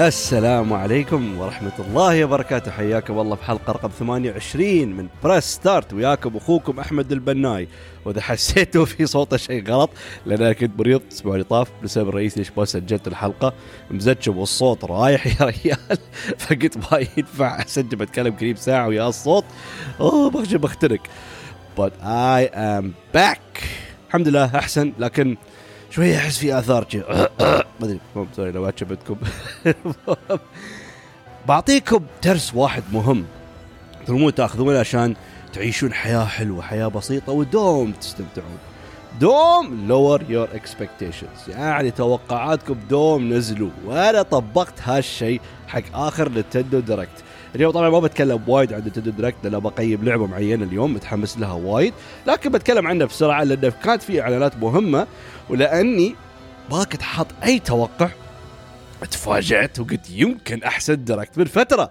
السلام عليكم ورحمة الله وبركاته. حياكم الله في حلقة رقم 28 من Press Start وياكم أخوكم أحمد البناي. وإذا حسيتوا في صوته شيء غلط لأن أنا كنت مريض الأسبوع اللي طاف بسبب الرئيس ليش ما سجلت الحلقة. مزجم والصوت رايح يا ريال. فقلت ما ينفع أسجل بتكلم قريب ساعة ويا الصوت. أوه بخشى بختنق but I am back. الحمد لله أحسن. لكن شوية أحس في آثار شي. ما أدري مو sorry لو عجبتكم بعطيكم درس واحد مهم. ترمون تأخذونه عشان تعيشون حياة حلوة حياة بسيطة ودوم تستمتعون. دوم lower your expectations يعني توقعاتكم دوم نزلوا. وأنا طبقت هالشيء حق آخر Nintendo Direct اليوم طبعا ما بتكلم وايد عن Nintendo Direct لأن بقيم لعبة معينة اليوم متحمس لها وايد. لكن بتكلم عنها بسرعة لأن كانت في إعلانات مهمة. ولأني ما كنت حاط أي توقع. تفاجأت وقلت يمكن أحسن Direct من فترة.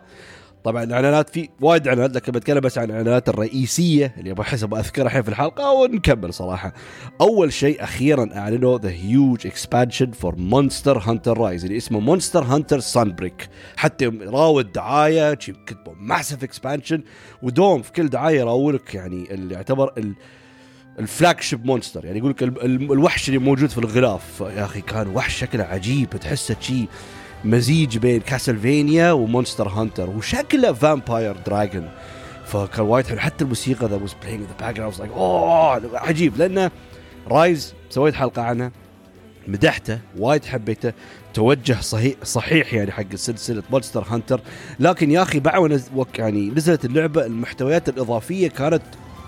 طبعا الإعلانات في وايد إعلانات لكن بتكلم بس عن الإعلانات الرئيسية اللي بحس أذكرها الحين في الحلقة ونكمل صراحة. أول شيء أخيرا أعلنوا the huge expansion for Monster Hunter Rise اللي اسمه Monster Hunter Sunbreak حتى راود دعايه كتبوا massive expansion ودوم في كل دعاية يراولك يعني اللي يعتبر ال ال flagship monster يعني يقول لك ال- ال- الوحش اللي موجود في الغلاف. يا أخي كان وحش شكله عجيب تحسه شي مزيج بين Castlevania و Monster Hunter وشكله vampire dragon فكان وايد حلو. حتى الموسيقى that was playing in the background like أوه عجيب. لأنه Rise سويت حلقة عنه مدحته وايد حبيته توجه صحيح صحيح يعني حق سلسلة Monster Hunter لكن يا أخي بعد يعني نزلت اللعبة المحتويات الإضافية كانت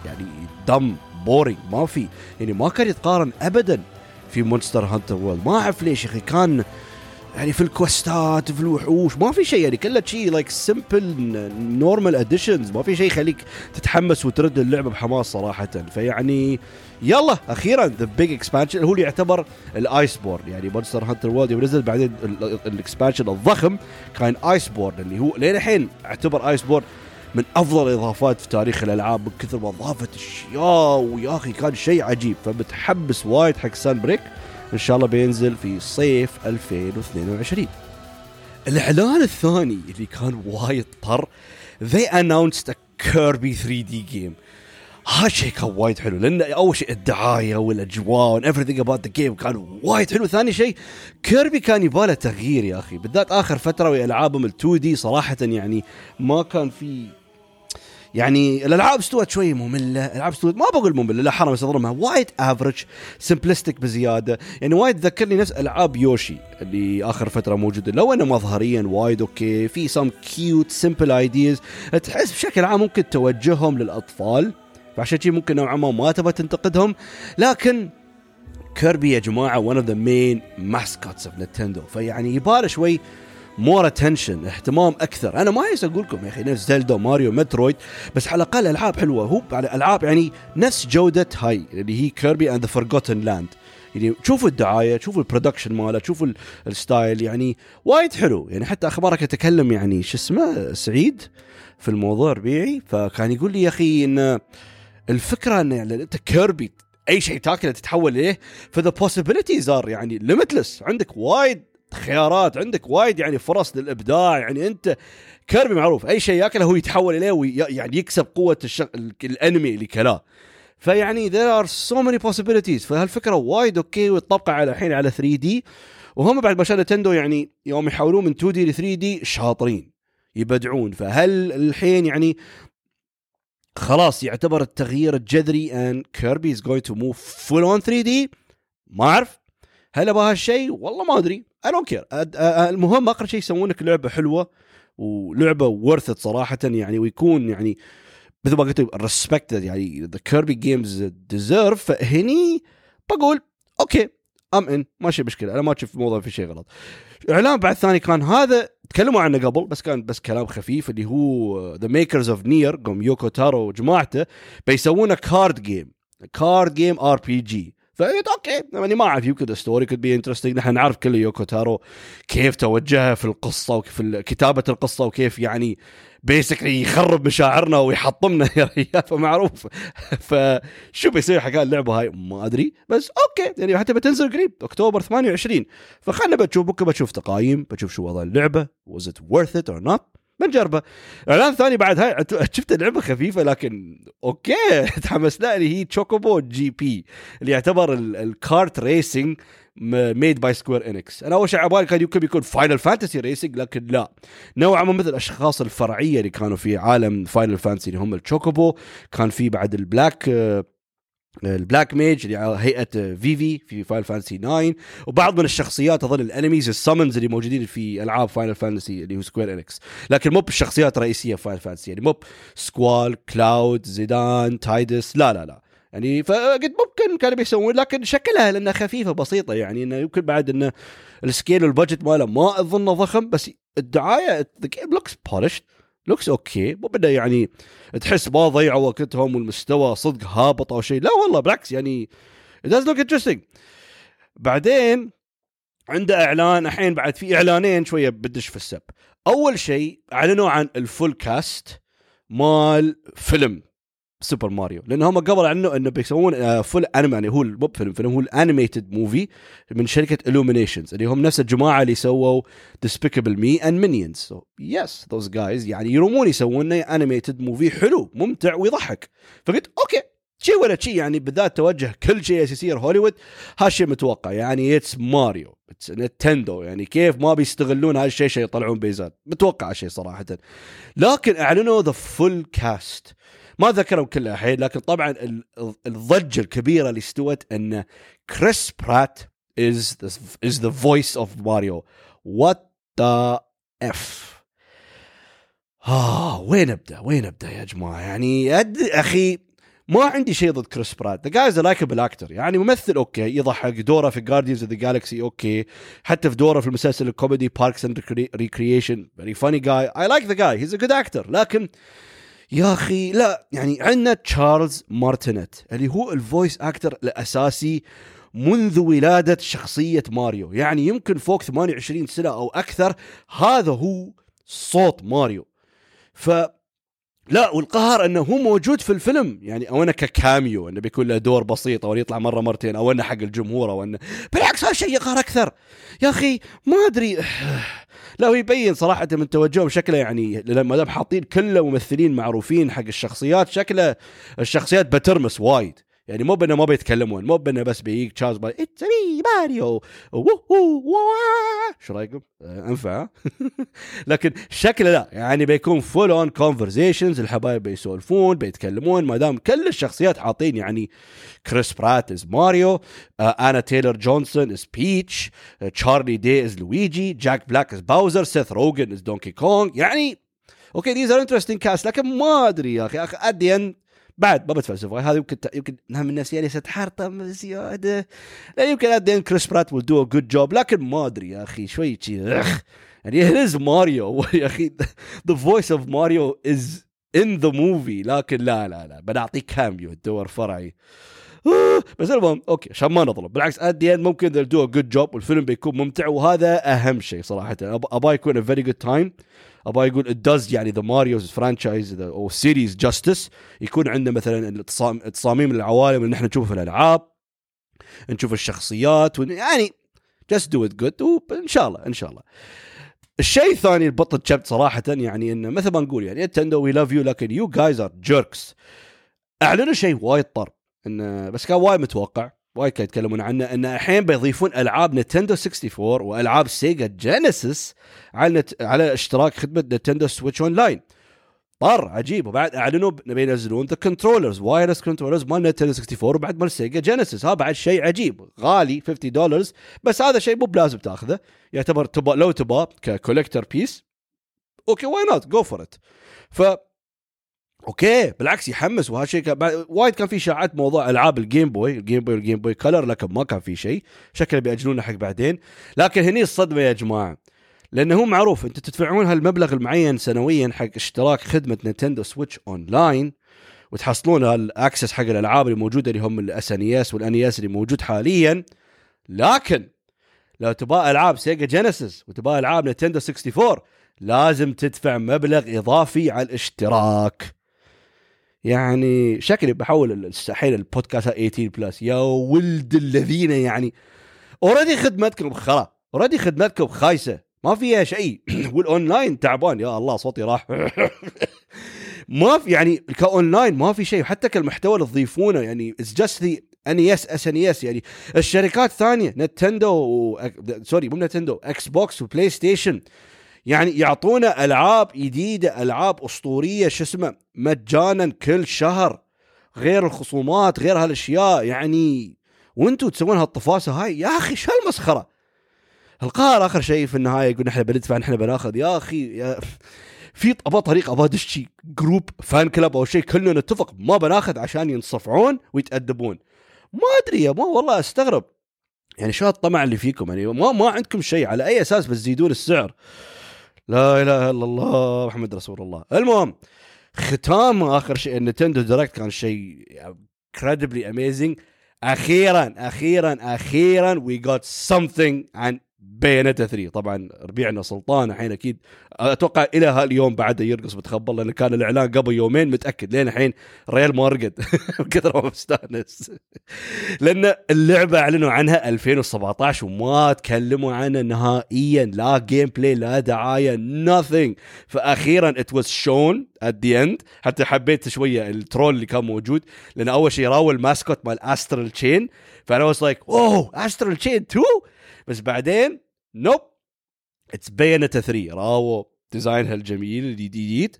يعني damn. boring ما في. يعني ما كان يتقارن ابدا في Monster Hunter World ما أعرف ليش يا أخي. كان يعني في ال quest ات في الوحوش. ما في شيء. يعني كله شيء like simple normal additions ما في شيء يخليك تتحمس وترد اللعبة بحماس صراحة. فيعني يلا أخيرا the big expansion هو اللي يعتبر ال Iceborne يعني Monster Hunter World يوم نزل بعدين ال expansion الضخم كان Iceborne اللي هو لين الحين اعتبر Iceborne من أفضل الإضافات في تاريخ الألعاب من كثر ما اضافت أشياء ويا أخي كان شيء عجيب. فمتحمس وايد حق Sunbreak. إن شاء الله بينزل في صيف 2022 الإعلان الثاني اللي كان وايد طر they announced a Kirby 3D game. هالشيء كان وايد حلو لأن أول شيء الدعاية والأجواء everything about the game كان وايد حلو. ثاني شيء Kirby كان يباله تغيير يا أخي. بالذات آخر فترة والعابهم ال 2D صراحة يعني ما كان في يعني الألعاب استوت شوي مملة الألعاب استوت ما بقول مملة لا حرام استظلمها وايد average simplistic بزيادة. يعني وايد ذكرني نفس ألعاب Yoshi اللي آخر فترة موجودة. لو انه مظهريا وايد okay في some cute simple ideas تحس بشكل عام ممكن توجههم للأطفال فعشان شي ممكن نوعا ما ما تبغى تنتقدهم. لكن كيربي يا جماعة one of the main mascots of Nintendo فيعني يباله شوي more attention اهتمام أكثر. أنا ما بس أقول لكم يا أخي نفس زلدا ماريو مترويد بس على الأقل ألعاب حلوة. هو على ألعاب يعني نفس جودة هاي اللي هي Kirby and the Forgotten Land يعني شوفوا الدعاية شوفوا ال production ماله شوفوا ال- ال style يعني وايد حلو. يعني حتى أخبارك اتكلم يعني شو اسمه سعيد في الموضوع ربيعي. فكان يقول لي يا أخي إن الفكرة إن يعني أنت كيربي أي شيء تاكله تتحول إليه فذا possibilities are يعني limitless عندك وايد خيارات. عندك وايد يعني فرص للإبداع. يعني أنت كيربي معروف أي شيء ياكله هو يتحول إليه ويعني يكسب قوة الشغ... الأنمي اللي كلاه. فيعني there are so many possibilities. فهالفكرة وايد أوكي وتطبق على الحين على 3D وهم بعد ما شاء Nintendo يعني يوم يحولون من 2D ل 3D شاطرين يبدعون. فهل الحين يعني خلاص يعتبر التغيير الجذري ان كيربي is going to move full on 3D ما أعرف. هل أبغى هالشيء؟ والله ما أدري. I don't care المهم اقرب شيء يسوون لك لعبة حلوة ولعبة ورثت صراحة. يعني ويكون يعني مثل ما قلت ال respect يعني the Kirby games deserve فهني بقول أوكي I'm in ماشي مشكلة. أنا ما أشوف الموضوع في شيء غلط. إعلان بعد ثاني كان هذا تكلموا عنه قبل بس كان بس كلام خفيف اللي هو the makers of Nier قوم يوكو تارو وجماعته بيسوونه card game card game RPG فقلت أوكي يعني ما أعرف يمكن story could be interesting نحن نعرف كل يوكو تارو كيف توجهها في القصة وكيف كتابة القصة وكيف يعني basically يخرب مشاعرنا ويحطمنا يا ريال فمعروف. فشو بيصير؟ حكايه اللعبة هاي ما أدري. بس أوكي يعني حتى بتنزل قريب أكتوبر 28 فخلنا بتشوف بكرة بشوف تقايم بشوف شو وضع اللعبة was it worth it or not. بنجربه اعلان ثاني بعد هاي شفت اللعبة خفيفة لكن أوكي تحمسنا اللي هي Chocobo GP اللي يعتبر ال kart racing made by Square Enix أنا أول شيء عبالي كان يمكن يكون Final Fantasy racing لكن لا. نوعا ما مثل الأشخاص الفرعية اللي كانوا في عالم Final Fantasy اللي هم التشوكوبو كان في بعد ال black ال black mage اللي على هيئة فيفي في Final Fantasy 9 وبعض من الشخصيات اظن ال enemies ال summons اللي موجودين في ألعاب Final Fantasy اللي هو Square Enix لكن مو بالشخصيات الرئيسية في Final Fantasy يعني مو سكوال كلاود زيدان تايدس لا لا لا. يعني فقد ممكن كانوا بيسوون لكن شكلها لأنها خفيفة بسيطة يعني إنه يمكن بعد إنه ال scale وال budget ماله ما أظنه ضخم بس الدعاية the game looks polished looks okay مو بده يعني تحس ما ضيعوا وقتهم والمستوى صدق هابط أو شيء. لا والله بالعكس يعني it does look interesting. بعدين عنده إعلان الحين بعد في إعلانين شوية بدش في السب. أول شيء أعلنوا عن ال full cast مال فيلم. سوبر ماريو لأن هم قبل عنه إنه بيسوون full anime يعني هو مو فيلم فيلم هو ال animated movie من شركة Illumination اللي هم نفس الجماعة اللي سووا Despicable Me and Minions yes those guys يعني يرومون يسوون animated movie حلو ممتع ويضحك. فقلت أوكي شيء ولا شيء يعني بالذات توجه كل شيء يصير هوليوود هالشيء متوقع. يعني it's Mario it's Nintendo يعني كيف ما بيستغلون هالشيء شيء يطلعون بيزات. متوقع هالشيء صراحة. لكن أعلنوا the full cast ما ذكروا كلها الحين لكن طبعا الضجة الكبيرة اللي استوت إن كريس برات is is the voice of Mario what the F آه وين أبدأ؟ وين أبدأ يا جماعة؟ يعني أد... أخي ما عندي شيء ضد كريس برات the guy's likable actor يعني ممثل أوكي يضحك دوره في Guardians of the Galaxy أوكي حتى في دوره في المسلسل الكوميدي Parks and Recreation very funny guy I like the guy he's a good actor لكن يا أخي لا يعني عندنا تشارلز مارتينت اللي هو ال voice actor الأساسي منذ ولادة شخصية ماريو. يعني يمكن فوق 28 سنة أو أكثر هذا هو صوت ماريو. ف لا والقهر انه هو موجود في الفيلم. يعني أو انه ككاميو إنه بيكون له دور بسيط أو يطلع مرة مرتين أو إنه حق الجمهور أو إنه بالعكس هذا شيء يقهر أكثر. يا أخي ما أدري. لا هو يبين صراحة من توجههم شكله يعني ما دام حاطين كله ممثلين معروفين حق الشخصيات شكله الشخصيات بترمس وايد. يعني مو بأنه ما بيتكلمون مو بأنه بس بيجيك تشارلز it's me Mario شو رأيكم؟ آه، أنفع لكن شكله لا يعني بيكون full on conversations الحبايب بيسولفون بيتكلمون ما دام كل الشخصيات حاطين يعني كريس برات as Mario أنا تايلر جونسون as Peach تشارلي دي as Luigi جاك بلاك as Bowser سيث روجن as Donkey Kong يعني أوكي ذيز ار انترستنج كاست لكن ما أدري يا أخي ات بعد ما بتفلسف هذا يمكن يمكن من الناس يعني ستحرطم زيادة. لا يمكن ات كريس برات ويل دو جود جوب لكن ما أدري يا أخي شوي يعني هيز ماريو يا أخي. ذا فويس اوف ماريو از ان ذا موفي لكن لا لا لا. بنعطيك كاميو الدور فرعي. بس المهم أوكي عشان ما نظلم. بالعكس ادي ممكن do a good job والفيلم بيكون ممتع وهذا أهم شيء صراحة. أبغى يكون a very good time. أبغى يقول does يعني the Mario's franchise أو series justice يكون عندنا مثلا تصاميم العوالم اللي نحن نشوفها في الألعاب نشوف الشخصيات يعني just do it good وإن شاء الله إن شاء الله. الشيء الثاني البط شبت صراحة يعني إنه مثل ما نقول يعني Nintendo we love you لكن you guys are jerks أعلنوا شيء وايد طر إنه بس كان وايد متوقع. وايد كانوا يتكلمون عنه إن الحين بيضيفون ألعاب Nintendo 64 وألعاب Sega Genesis على نت... على اشتراك خدمة Nintendo Switch Online طر عجيب. وبعد أعلنوا نبي ينزلون the controllers wireless controllers مال Nintendo 64 وبعد مال Sega Genesis. ها بعد شيء عجيب. غالي 50 دولار بس هذا شيء مو بلازم تأخذه. يعتبر تبا لو تبا ك collector piece okay why not go for it ف okay بالعكس يحمس وهالشيء كان وايد كان في إشاعات موضوع ألعاب ال Game Boy ال Game Boy وال Game Boy Color لكن ما كان في شيء. شكله بيأجلونه حق بعدين. لكن هني الصدمة يا جماعة لأنه هو معروف أنتم تدفعون هالمبلغ المعين سنويا حق اشتراك خدمة Nintendo Switch Online وتحصلون ال access حق الألعاب اللي موجودة اللي هم ال SNES وال NES اللي موجود حاليا. لكن لو تبغى ألعاب Sega Genesis وتبغى ألعاب Nintendo 64 لازم تدفع مبلغ إضافي على الاشتراك. يعني شكلي بحول الحين البودكاست 18 plus يا ولد الذين يعني. already خدمتكم خرا already خدمتكم خايسه ما فيها شيء. والاونلاين تعبان. يا الله صوتي راح. ما في يعني كاونلاين ما في شيء. حتى كالمحتوى اللي تضيفونه يعني it's just the SNES NES يعني. الشركات ثانية Nintendo. sorry مو Nintendo Xbox و PlayStation يعني يعطونا ألعاب جديدة ألعاب أسطورية شو اسمه مجانا كل شهر غير الخصومات غير هالأشياء. يعني وأنتم تسوون هالطفاسة هاي؟ يا أخي شو هالمسخرة؟ القرار آخر شيء في النهاية يقول إحنا بندفع إحنا بناخذ. يا أخي يا في ابى طريقه ابى ادش شيء group fan club أو شيء كلنا نتفق ما بناخذ عشان ينصفعون ويتأدبون. ما أدري يا ما والله أستغرب. يعني شو هالطمع اللي فيكم؟ يعني ما ما عندكم شيء. على أي أساس بتزيدون السعر؟ لا إله إلا الله محمد رسول الله. المهم ختام آخر شيء Nintendo Direct كان شيء incredibly amazing أخيرا أخيرا أخيرا we got something عن Bayonetta 3 طبعا ربيعنا سلطان الحين أكيد أتوقع إلى هاليوم بعده يرقص بتخبل لأن كان الإعلان قبل يومين متأكد. لين الحين ريال ما رقد كثر ما مستانس لأن اللعبة أعلنوا عنها 2017 وما تكلموا عنها نهائيا. لا gameplay لا دعاية nothing. فاخيرا it was shown at the end حتى حبيت شوية ال troll اللي كان موجود لأن أول شيء راوا ال mascot مال Astral Chain فأنا was like oh Astral Chain 2 بس بعدين nope it's Bayonetta 3 راو design ها الجميل الجديد.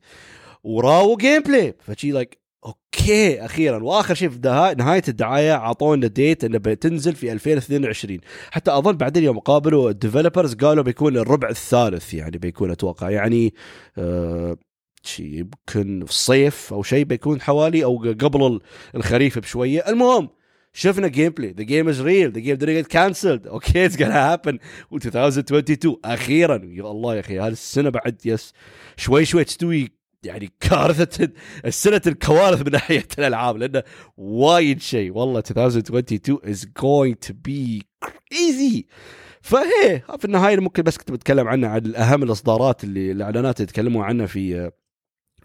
وراو gameplay فشي like okay أخيرا. وآخر شيء في نهاية الدعاية أعطونا date إنه بتنزل في 2022 حتى أظن بعدين يوم قابلوا ال developers قالوا بيكون الربع الثالث يعني بيكون أتوقع. يعني آه يمكن في الصيف أو شيء بيكون حوالي أو قبل الخريف بشوية. المهم شفنا gameplay the game is real the game get cancelled. okay it's gonna happen و 2022 أخيرا. يا الله يا أخي هذه السنة بعد يس شوي شوي تستوي يعني كارثة السنة الكوارث من ناحية الألعاب لأنه وايد شيء. والله 2022 is going to be crazy. فهي في النهاية ممكن بس كنت بتكلم عنها عن أهم الإصدارات اللي الإعلانات اللي تكلموا عنها في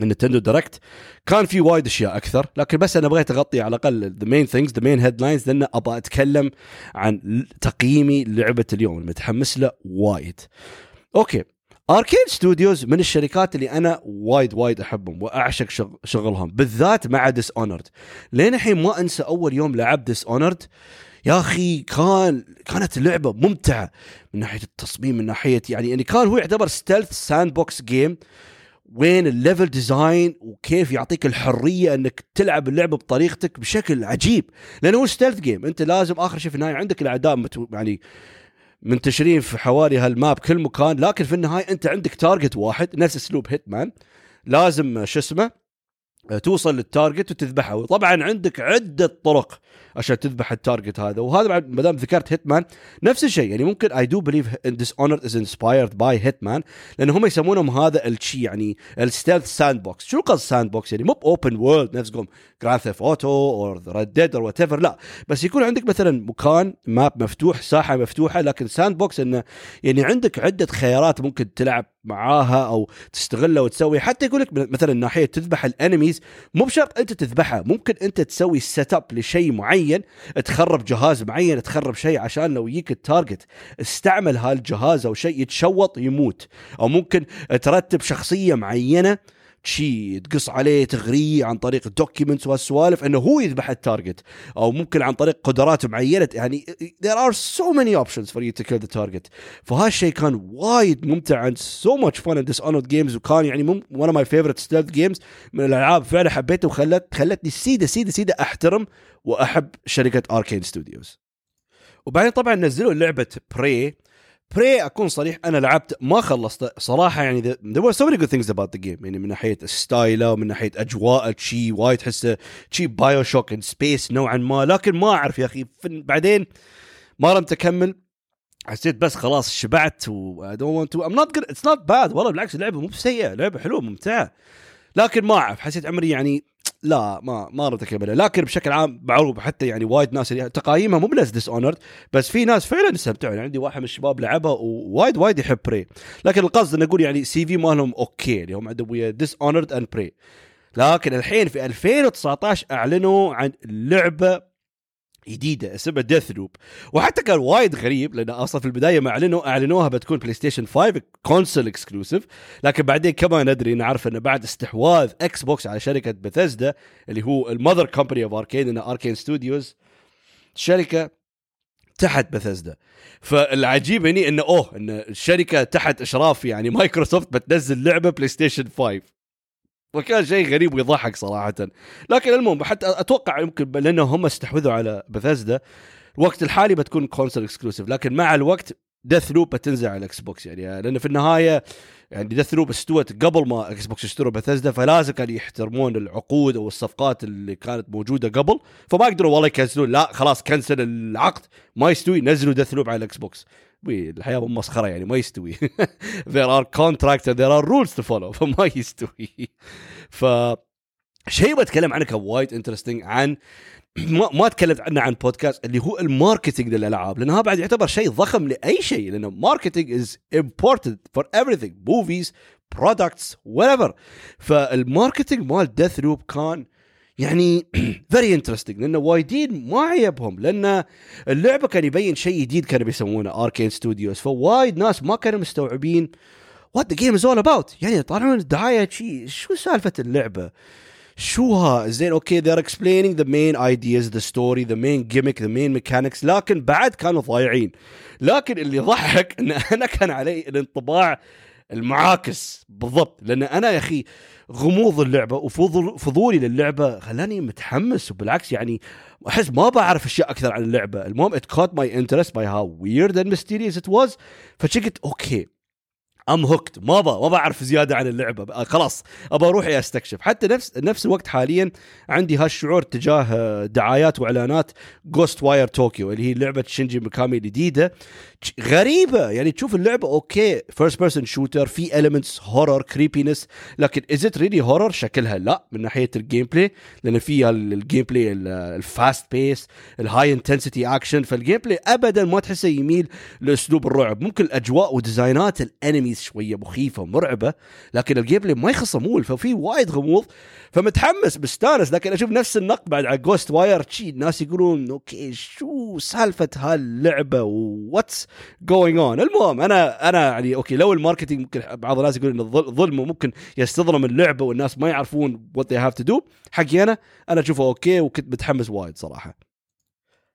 Nintendo Direct كان في وايد أشياء أكثر لكن بس أنا بغيت أغطي على الأقل the main things the main headlines لأن أبغى أتكلم عن تقييمي لعبة اليوم المتحمس له وايد. okay. Arkane Studios من الشركات اللي أنا وايد وايد أحبهم وأعشق شغلهم بالذات مع Dishonored لين الحين ما أنسى أول يوم لعبت Dishonored يا أخي كان كانت اللعبه ممتعة من ناحية التصميم من ناحية يعني يعني كان هو يعتبر stealth sandbox game وين ال level design وكيف يعطيك الحرية إنك تلعب اللعبه بطريقتك بشكل عجيب. لأنه هو stealth game أنت لازم آخر شيء في النهاية عندك الأعداء يعني منتشرين في حوالي هال map كل مكان لكن في النهاية أنت عندك target واحد نفس اسلوب Hitman لازم شو اسمه توصل لل target وتذبحه. وطبعا عندك عدة طرق. عشان تذبح ال target هذا. وهذا بعد ما دام ذكرت Hitman نفس الشيء. يعني ممكن I do believe Dishonored is inspired by Hitman لأن هم يسمونهم هذا الشيء يعني ال stealth sandbox شو قصد sandbox يعني مو open world نفسكم Grand Theft Auto أو Red Dead أو what لا. بس يكون عندك مثلا مكان map مفتوح ساحة مفتوحة لكن sandbox انه يعني عندك عدة خيارات ممكن تلعب معاها أو تستغلها وتسوي حتى يقول لك مثلا ناحية تذبح ال enemies مو بشرط أنت تذبحها ممكن أنت تسوي set up لشيء معين. تخرب جهاز معين تخرب شيء عشان لو يجيك ال target استعمل هالجهاز أو شيء يتشوط يموت. أو ممكن ترتب شخصية معينة شي تقص عليه تغريه عن طريق ال documents والسوالف إنه هو يذبح ال target أو ممكن عن طريق قدرات معينة. يعني there are so many options for you to kill the target. فهالشيء كان وايد ممتع and so much fun in Dishonored games وكان يعني one of my favorite stealth games. من الألعاب فعلا حبيته وخلت خلتني سيدة سيدة سيدة أحترم وأحب شركة Arkane Studios وبعدين طبعا نزلوا لعبة Prey Prey أكون صريح أنا لعبت ما خلصت. صراحة يعني there were so many good things about the game. يعني من ناحية style ه ومن ناحية أجواء شي وايد تحسه شي BioShock in space نوعا ما. لكن ما أعرف يا أخي بعدين ما لم تكمل. حسيت بس خلاص شبعت و I don't want to I'm not good it's not bad. والله بالعكس اللعبه مو سيئه لعبة حلوة ممتعة. لكن ما أعرف حسيت عمري يعني لا ما ما اكملها لكن بشكل عام معروف حتى يعني وايد ناس تقايمها مو بنفس Dishonored بس في ناس فعلا استمتعوا يعني عندي واحد من الشباب لعبها ووايد وايد يحب Prey لكن القصد إني أقول يعني CV مالهم okay اللي هم عندهم ويا Dishonored and Prey لكن الحين في 2019 أعلنوا عن لعبة جديدة اسمها Deathloop وحتى كان وايد غريب لأن أصلا في البداية ما اعلنوا أعلنوها بتكون بلاي ستيشن 5 console exclusive لكن بعدين كما ندري نعرف إنه بعد استحواذ إكس بوكس على شركة بثزدا اللي هو ال mother company of Arkane إنه Arkane Studios شركة تحت بثزدا فالعجيب هني إنه أوه إن الشركة تحت إشراف يعني مايكروسوفت بتنزل لعبة بلاي ستيشن 5 وكان شيء غريب ويضحك صراحة. لكن المهم حتى أتوقع يمكن لأنه هم استحوذوا على بثزدا الوقت الحالي بتكون console exclusive لكن مع الوقت Deathloop بتنزل على الاكس بوكس يعني لأن في النهاية يعني Deathloop استوت قبل ما إكس بوكس اشتروا بثزدا فلازم كانوا يحترمون العقود أو الصفقات اللي كانت موجودة قبل فما يقدروا والله ي cancel ون لا خلاص cancel العقد ما يستوي نزلوا Deathloop على الاكس بوكس الحياة مسخرة يعني ما يستوي. There are contracts and there are rules to follow فما يستوي. ف شيء بتكلم عنه كان وايد interesting عن ما ما تكلمت عنه عن بودكاست اللي هو ال marketing للألعاب لأنه هذا بعد يعتبر شيء ضخم لأي شيء لأنه marketing is important for everything movies products whatever. فال marketing مال Deathloop كان يعني very interesting لأنه وايدين ما عيبهم لأن اللعبة كان يبين شيء جديد كانوا بيسوونه Arkane Studios فوايد ناس ما كانوا مستوعبين what the game is all about يعني يطلعون الدعايه شي شو سالفة اللعبة؟ شو ها زين okay they're explaining the main ideas the story the main gimmick the main mechanics لكن بعد كانوا ضايعين. لكن اللي ضحك إن أنا كان علي الانطباع المعاكس. بالضبط. لأن أنا يا أخي غموض اللعبة وفضولي للعبة خلاني متحمس وبالعكس يعني أحس ما بعرف أشياء أكثر عن اللعبة. المهم it caught my interest by how weird and mysterious it was. فشكت okay. I'm hooked ما با ما بعرف زيادة عن اللعبة. خلاص. ابى أروح أستكشف. حتى نفس نفس الوقت حاليا عندي هالشعور تجاه دعايات وإعلانات Ghostwire Tokyo اللي هي لعبة شينجي ميكامي الجديدة. غريبة. يعني تشوف اللعبة okay first person shooter في elements horror creepiness لكن is it really horror شكلها لا من ناحية ال gameplay لأن فيها ال gameplay ال fast pace ال high intensity action فال gameplay ابدا ما تحسه يميل لأسلوب الرعب. ممكن الأجواء و design ات ال enemies شوية مخيفة ومرعبه لكن ال gameplay ما يخص مول ففي وايد غموض فمتحمس مستانس لكن أشوف نفس النقد بعد على Ghostwire شي الناس يقولون okay شو سالفة هاللعبة what's going on المهم أنا أنا يعني okay لو ال marketing ممكن بعض الناس يقول إن الظلم ممكن يستظلم اللعبة والناس ما يعرفون what they have to do حقي أنا أنا أشوفه okay وكنت متحمس وايد صراحة.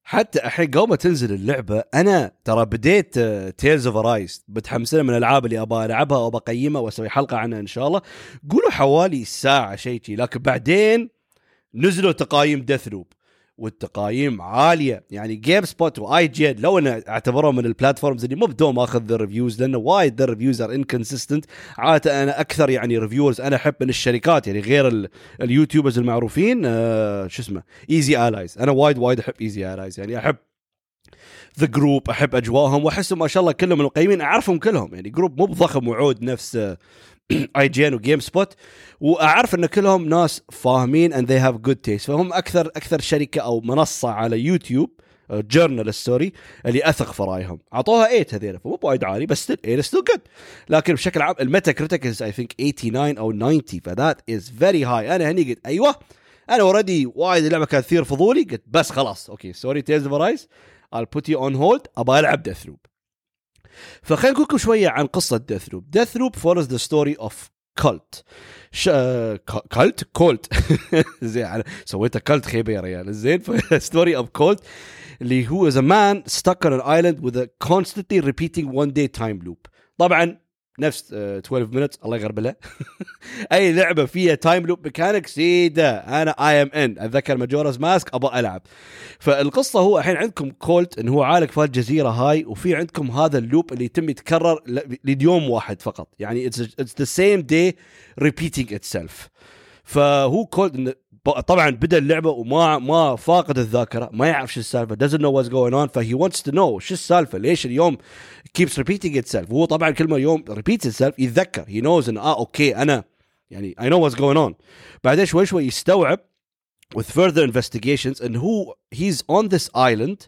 حتى الحين قبل ما تنزل اللعبة أنا ترى بديت Tales of Arise متحمسين من الألعاب اللي أبغى ألعبها وبقيمها وأسوي حلقة عنها إن شاء الله. قولوا حوالي ساعة شيء لكن بعدين نزلوا تقايم Deathloop والتقايم عالية. يعني GameSpot و IGN لو أنا اعتبرهم من ال platforms اللي مو بدوم آخذ the reviews لأنه وايد the reviews are inconsistent عادة أنا أكثر يعني reviewers أنا أحب من الشركات يعني غير ال YouTubers المعروفين آه شو اسمه Easy Allies أنا وايد وايد أحب Easy Allies يعني أحب the group أحب أجواءهم وأحسهم ما شاء الله كلهم المقيمين أعرفهم كلهم. يعني group مو بضخم وعود نفس IGN و GameSpot وأعرف إن كلهم ناس فاهمين and they have good taste فهم أكثر أكثر شركة أو منصة على يوتيوب جورنال ستوري اللي أثق في رأيهم. أعطوها 8 هذيلا فمو بوايد عالي بس still 8 still good لكن بشكل عام ال Metacritic is I think 89 أو 90 ف that is very high أنا هني قلت أيوه أنا already وايد اللعبة كانت تثير فضولي قلت بس خلاص okay sorry Tales of Arise I'll put you on hold أبغى ألعب Deathloop فخلينا نقول لكم شوية عن قصة Deathloop Deathloop follows the story of Colt Colt Colt زين سويتها Colt خيبة يا ريال. زين story of Colt اللي هو as man an island with a constantly repeating one day time loop. طبعا نفس 12 Minutes الله يغربلها أي لعبة فيها time loop mechanic سيده أنا I am in أتذكر Majora's Mask أبغى ألعب. فالقصة هو الحين عندكم Colt انه هو عالق في الجزيرة هاي وفي عندكم هذا ال loop اللي يتم يتكرر ليوم واحد فقط. يعني it's the same day repeating itself فهو Colt طبعا بدا اللعبه وما ما فاقد الذاكره ما يعرف شو السالفه doesn't know what's going on ف he wants to know شو السالفه ليش اليوم keeps repeating itself وهو طبعا كل ما يوم repeats itself يتذكر he knows ان آه okay أنا يعني I know what's going on بعدين شوي شوي يستوعب with further investigations and who he's on this island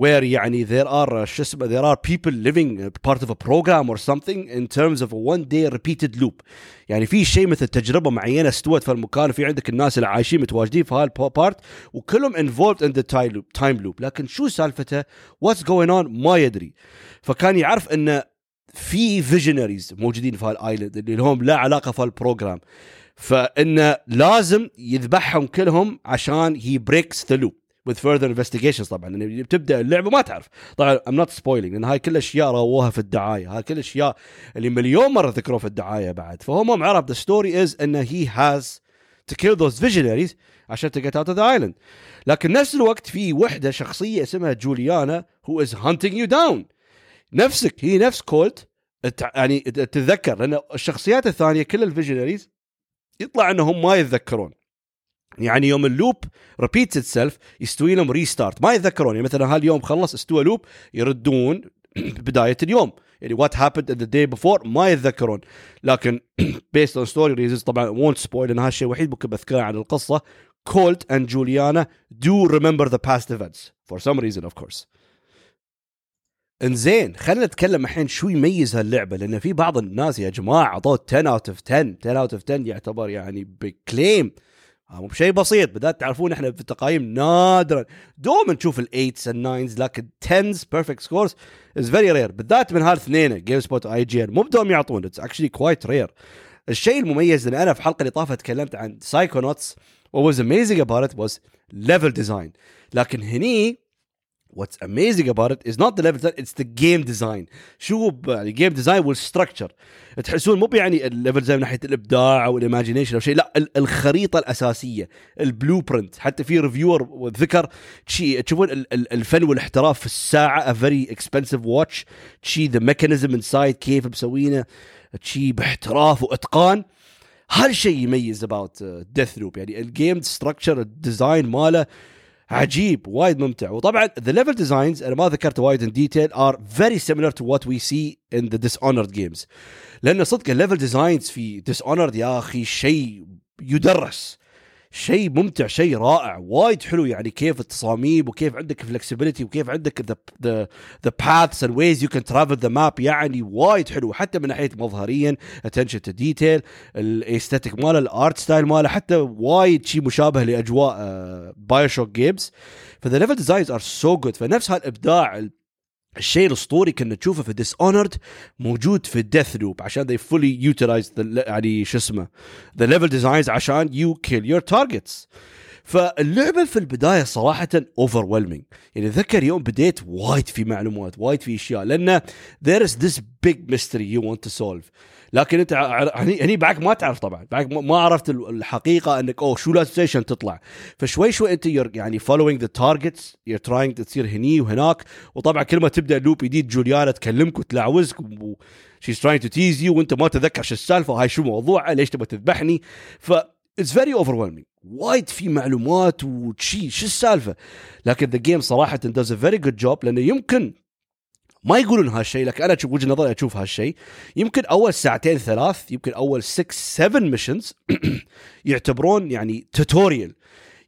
where يعني there are شو اسمه there are people living part of a program or something in terms of a one day repeated loop. يعني في شيء مثل تجربة معينة استوت في المكان وفي عندك الناس اللي عايشين متواجدين في هال part وكلهم involved in the time loop time loop. لكن شو سالفته؟ what's going on ما يدري. فكان يعرف انه في visionaries موجودين في هال island اللي لهم لا علاقة في هال program فانه لازم يذبحهم كلهم عشان هي breaks the loop with further investigations طبعا. يعني بتبدأ اللعبة ما تعرف. طبعا I'm not spoiling لأن هاي كل أشياء رووها في الدعاية. هاي كل أشياء اللي مليون مرة ذكروها في الدعاية بعد. فهم عرف the story is انه he has to kill those visionaries عشان get out of the island. لكن نفس الوقت في وحدة شخصية اسمها جوليانا who is hunting you down. نفسك هي نفس كولت. يعني تتذكر لأن الشخصيات الثانية كل ال visionaries يطلع إنهم ما يتذكرون. يعني يوم ال loop repeats itself يستوي لهم restart ما يتذكرون يعني مثلا هاليوم خلص استوى loop يردون بداية اليوم. يعني what happened the day before ما يتذكرون. لكن based on story reasons طبعا won't spoil لأن هالشيء الوحيد ممكن بذكره عن القصة. كولت and جوليانا do remember the past events for some reason of course إنزين خلينا نتكلم الحين شو يميز هاللعبة لأن في بعض الناس يا جماعة أعطوه 10 out of 10 10 out of 10 يعتبر يعني ب claim. مو بشيء بسيط. بدأت تعرفون إحنا في ال game نادرا. دوما نشوف ال eights ال nines لكن 10 perfect scores is very rare بالذات من هالاثنين GameSpot IGN مو بدهم يعطون. it's actually quite rare الشيء المميز إن أنا في الحلقة اللي طافت تكلمت عن Psychonauts what was amazing about it was level لكن هني what's amazing about it is not the level design it's the game design. شو يعني game design والstructure تحسون مو يعني ال level design من ناحية الإبداع أو ال imagination أو شيء لا الخريطة الأساسية ال blueprint حتى في reviewer ذكر شي تشوفون الفن والاحتراف في الساعة a very expensive watch. شي the mechanism inside كيف مسوينه. شي باحتراف وإتقان. هالشيء يميز about Deathloop يعني ال game structure ال design ماله عجيب وايد ممتع وطبعا the level designs أنا ما ذكرت وايد in detail are very similar to what we see in the Dishonored games لأن صدق ال level designs في Dishonored يا أخي شيء يدرس شيء ممتع شيء رائع وايد حلو يعني كيف التصاميم وكيف عندك flexibility وكيف عندك the the paths and ways you can travel the map يعني وايد حلو حتى من ناحية مظهريا attention to detail ال aesthetic ماله ال art style ماله حتى وايد شيء مشابه لأجواء BioShock games ف the level designs are so good فنفس هالإبداع الشيء الأسطوري كنا نشوفه في Dishonored موجود في Deathloop عشان they fully utilize the يعني شو اسمه the level designs عشان you kill your targets. فاللعبة في البداية صراحة overwhelming. يعني ذكر يوم بديت وايد في معلومات وايد في أشياء لأن there is this big mystery you want to solve. لكن أنت هني هني بعد ما تعرف طبعا بعد ما عرفت الحقيقة إنك أوه شو لازم عشان تطلع. فشوي شوي أنت يعني following the targets you're trying تصير هني وهناك. وطبعا كل ما تبدأ loop جديد جوليانا تكلمك وتلعوزك she's trying to tease you وأنت ما تتذكر شو السالفة هاي شو موضوعها ليش تبغى تذبحني؟ ف it's very over وايد في معلومات وشي شو السالفة؟ لكن the game صراحة does a very good job لأنه يمكن ما يقولون هالشيء لكن أنا وجهة نظري أشوف هالشيء. يمكن أول ساعتين ثلاث يمكن أول 6 7 missions يعتبرون يعني tutorial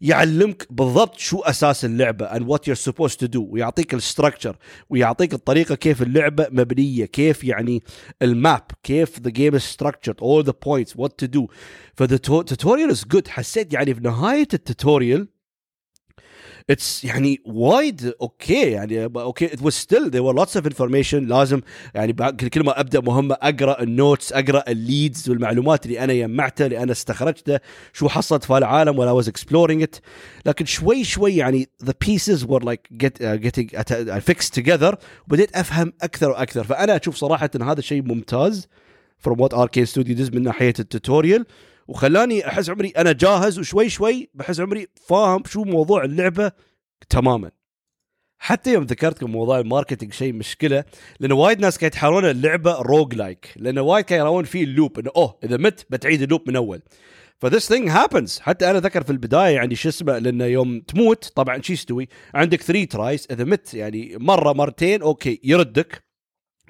يعلمك بالضبط شو أساس اللعبة and what you're supposed to do. ويعطيك ال structure ويعطيك الطريقة كيف اللعبة مبنية كيف يعني ال map كيف the game is structured all the points what to do. tutorial is good. حسيت يعني في نهاية ال tutorial it's يعني وايد okay يعني okay it was still there were lots of information لازم يعني كل ما أبدأ مهمه أقرأ ال notes أقرأ ال leads والمعلومات اللي أنا جمعتها اللي أنا استخرجتها شو حصلت في العالم ولا was exploring it لكن شوي شوي يعني the pieces were like getting fixed together وبديت أفهم أكثر وأكثر. فأنا أشوف صراحة إن هذا شيء ممتاز. from what Arkane Studio من ناحية ال tutorial وخلاني أحس عمري أنا جاهز وشوي شوي بحس عمري فاهم شو موضوع اللعبة تماما. حتى يوم ذكرتكم موضوع ال marketing شيء مشكلة لأن وايد ناس كانوا يتحرون اللعبة roguelike لأن وايد كانوا يراون فيه ال loop إنه أوه إذا مت بتعيد ال loop من أول. ف this thing happens حتى أنا ذكر في البداية يعني شو اسمه لأنه يوم تموت طبعا شو يستوي؟ عندك 3 tries إذا مت يعني مرة مرتين okay يردك.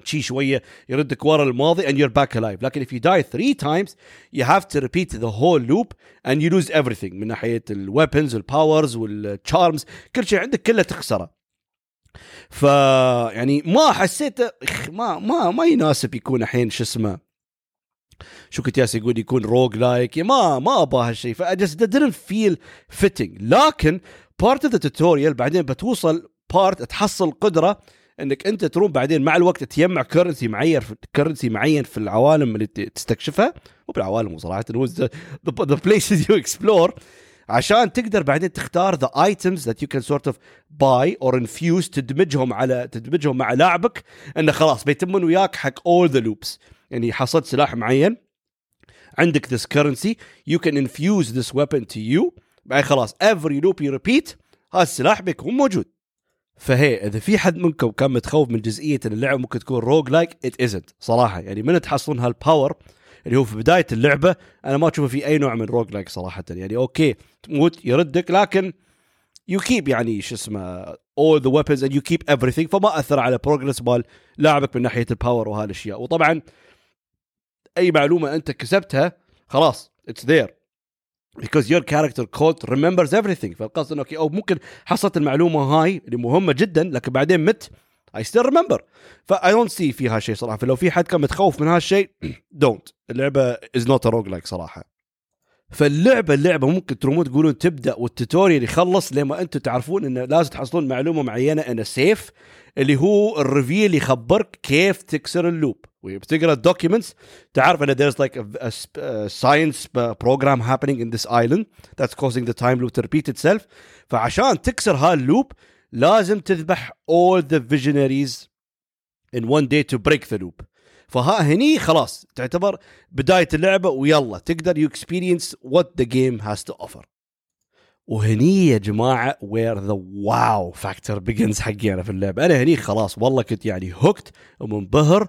شي شوية يردك ورا الماضي and you're back alive. لكن if you die three times you have to repeat the whole loop and you lose everything. من ناحية ال weapons وال powers وال charms كل شيء عندك كله تخسره. ف يعني ما حسيت ما ما ما يناسب يكون الحين شو اسمه. شو كنت ياس يقول؟ يكون roguelike ما ما أبغى هالشيء. ف just didn't feel fitting. لكن part of the tutorial بعدين بتوصل part تحصل قدرة إنك أنت تروم بعدين مع الوقت تجمع currency معين currency معين في العوالم اللي تستكشفها. مو بالعوالم صراحة the places you explore عشان تقدر بعدين تختار the items that you can sort of buy or infuse تدمجهم على تدمجهم مع لاعبك. إنه خلاص بيتمون وياك حق all the loops يعني حصلت سلاح معين عندك this currency you can infuse this weapon to you. بعدين خلاص every loop you repeat هذا السلاح بيكون موجود. فهي إذا في حد منكم كان متخوف من جزئية إن اللعبة ممكن تكون roguelike it isn't صراحة. يعني من تحصلون هالباور اللي هو في بداية اللعبة أنا ما أشوفه في أي نوع من roguelike صراحة. يعني okay تموت يردك لكن you keep يعني شو اسمه all the weapons and you keep everything فما أثر على progress مال لاعبك من ناحية الباور وهالأشياء. وطبعا أي معلومة أنت كسبتها خلاص it's there because your character code remembers everything. فالقصد إنه okay أو ممكن حصلت المعلومة هاي اللي مهمة جدا لكن بعدين مت. I still remember. ف I don't see فيها شيء صراحة. فلو في حد كان متخوف من هالشيء don't. اللعبة is not a roguelike صراحة. فاللعبه اللعبة ممكن ترومون تقولون تبدأ وال tutorial يخلص لما أنتم تعرفون إنه لازم تحصلون معلومة معينة انه safe اللي هو ال reveal يخبرك كيف تكسر ال loop. وبتقرأ ال documents تعرف إن there's like a, a science program happening in this island that's causing the time loop to repeat itself. فعشان تكسر هال loop لازم تذبح all the visionaries in one day to break the loop. فها هني خلاص تعتبر بداية اللعبة ويلا تقدر you experience what the game has to offer وهني يا جماعة where the wow factor begins حقي أنا في اللعبة. أنا هني خلاص والله كنت يعني hooked ومنبهر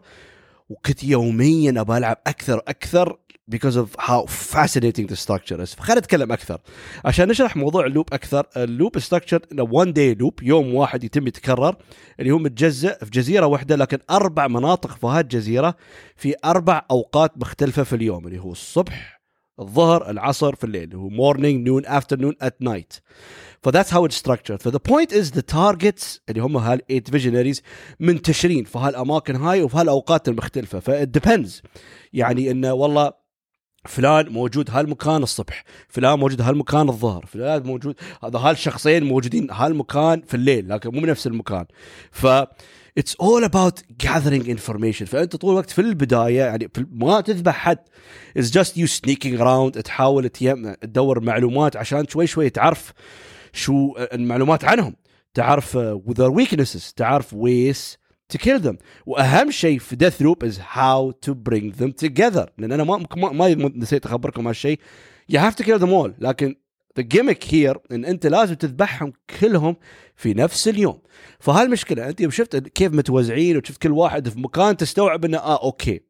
وكنت يوميا أبى ألعب أكثر أكثر because of how fascinating the structure is. فخلينا نتكلم أكثر. عشان نشرح موضوع ال loop أكثر ال loop structure one day loop يوم واحد يتم يتكرر اللي هو متجزء في جزيرة واحدة لكن أربع مناطق في هالجزيره في أربع أوقات مختلفة في اليوم اللي هو الصبح الظهر العصر في الليل هو morning noon afternoon at night. ف that's how it's structured. ف the point is the targets اللي هم هال 8 visionaries منتشرين في هالأماكن هاي وفي هالأوقات المختلفة. ف it depends. يعني إنه والله فلان موجود هالمكان الصبح فلان موجود هالمكان الظهر فلان موجود هذا هالشخصين موجودين هالمكان في الليل لكن مو بنفس المكان. ف it's all about gathering information فأنت طول الوقت في البداية يعني ما تذبح حد. it's just you sneaking around تحاول تدور معلومات عشان شوي شوي تعرف شو المعلومات عنهم. تعرف with their weaknesses تعرف ways to kill them. وأهم شيء في Deathloop is how to bring them together. لأن أنا ما ما, ما نسيت أخبركم هالشيء. You have to kill them all. لكن the gimmick here إن أنت لازم تذبحهم كلهم في نفس اليوم. فهالمشكلة أنت يوم شفت كيف متوزعين وشفت كل واحد في مكان تستوعب إنه آه okay.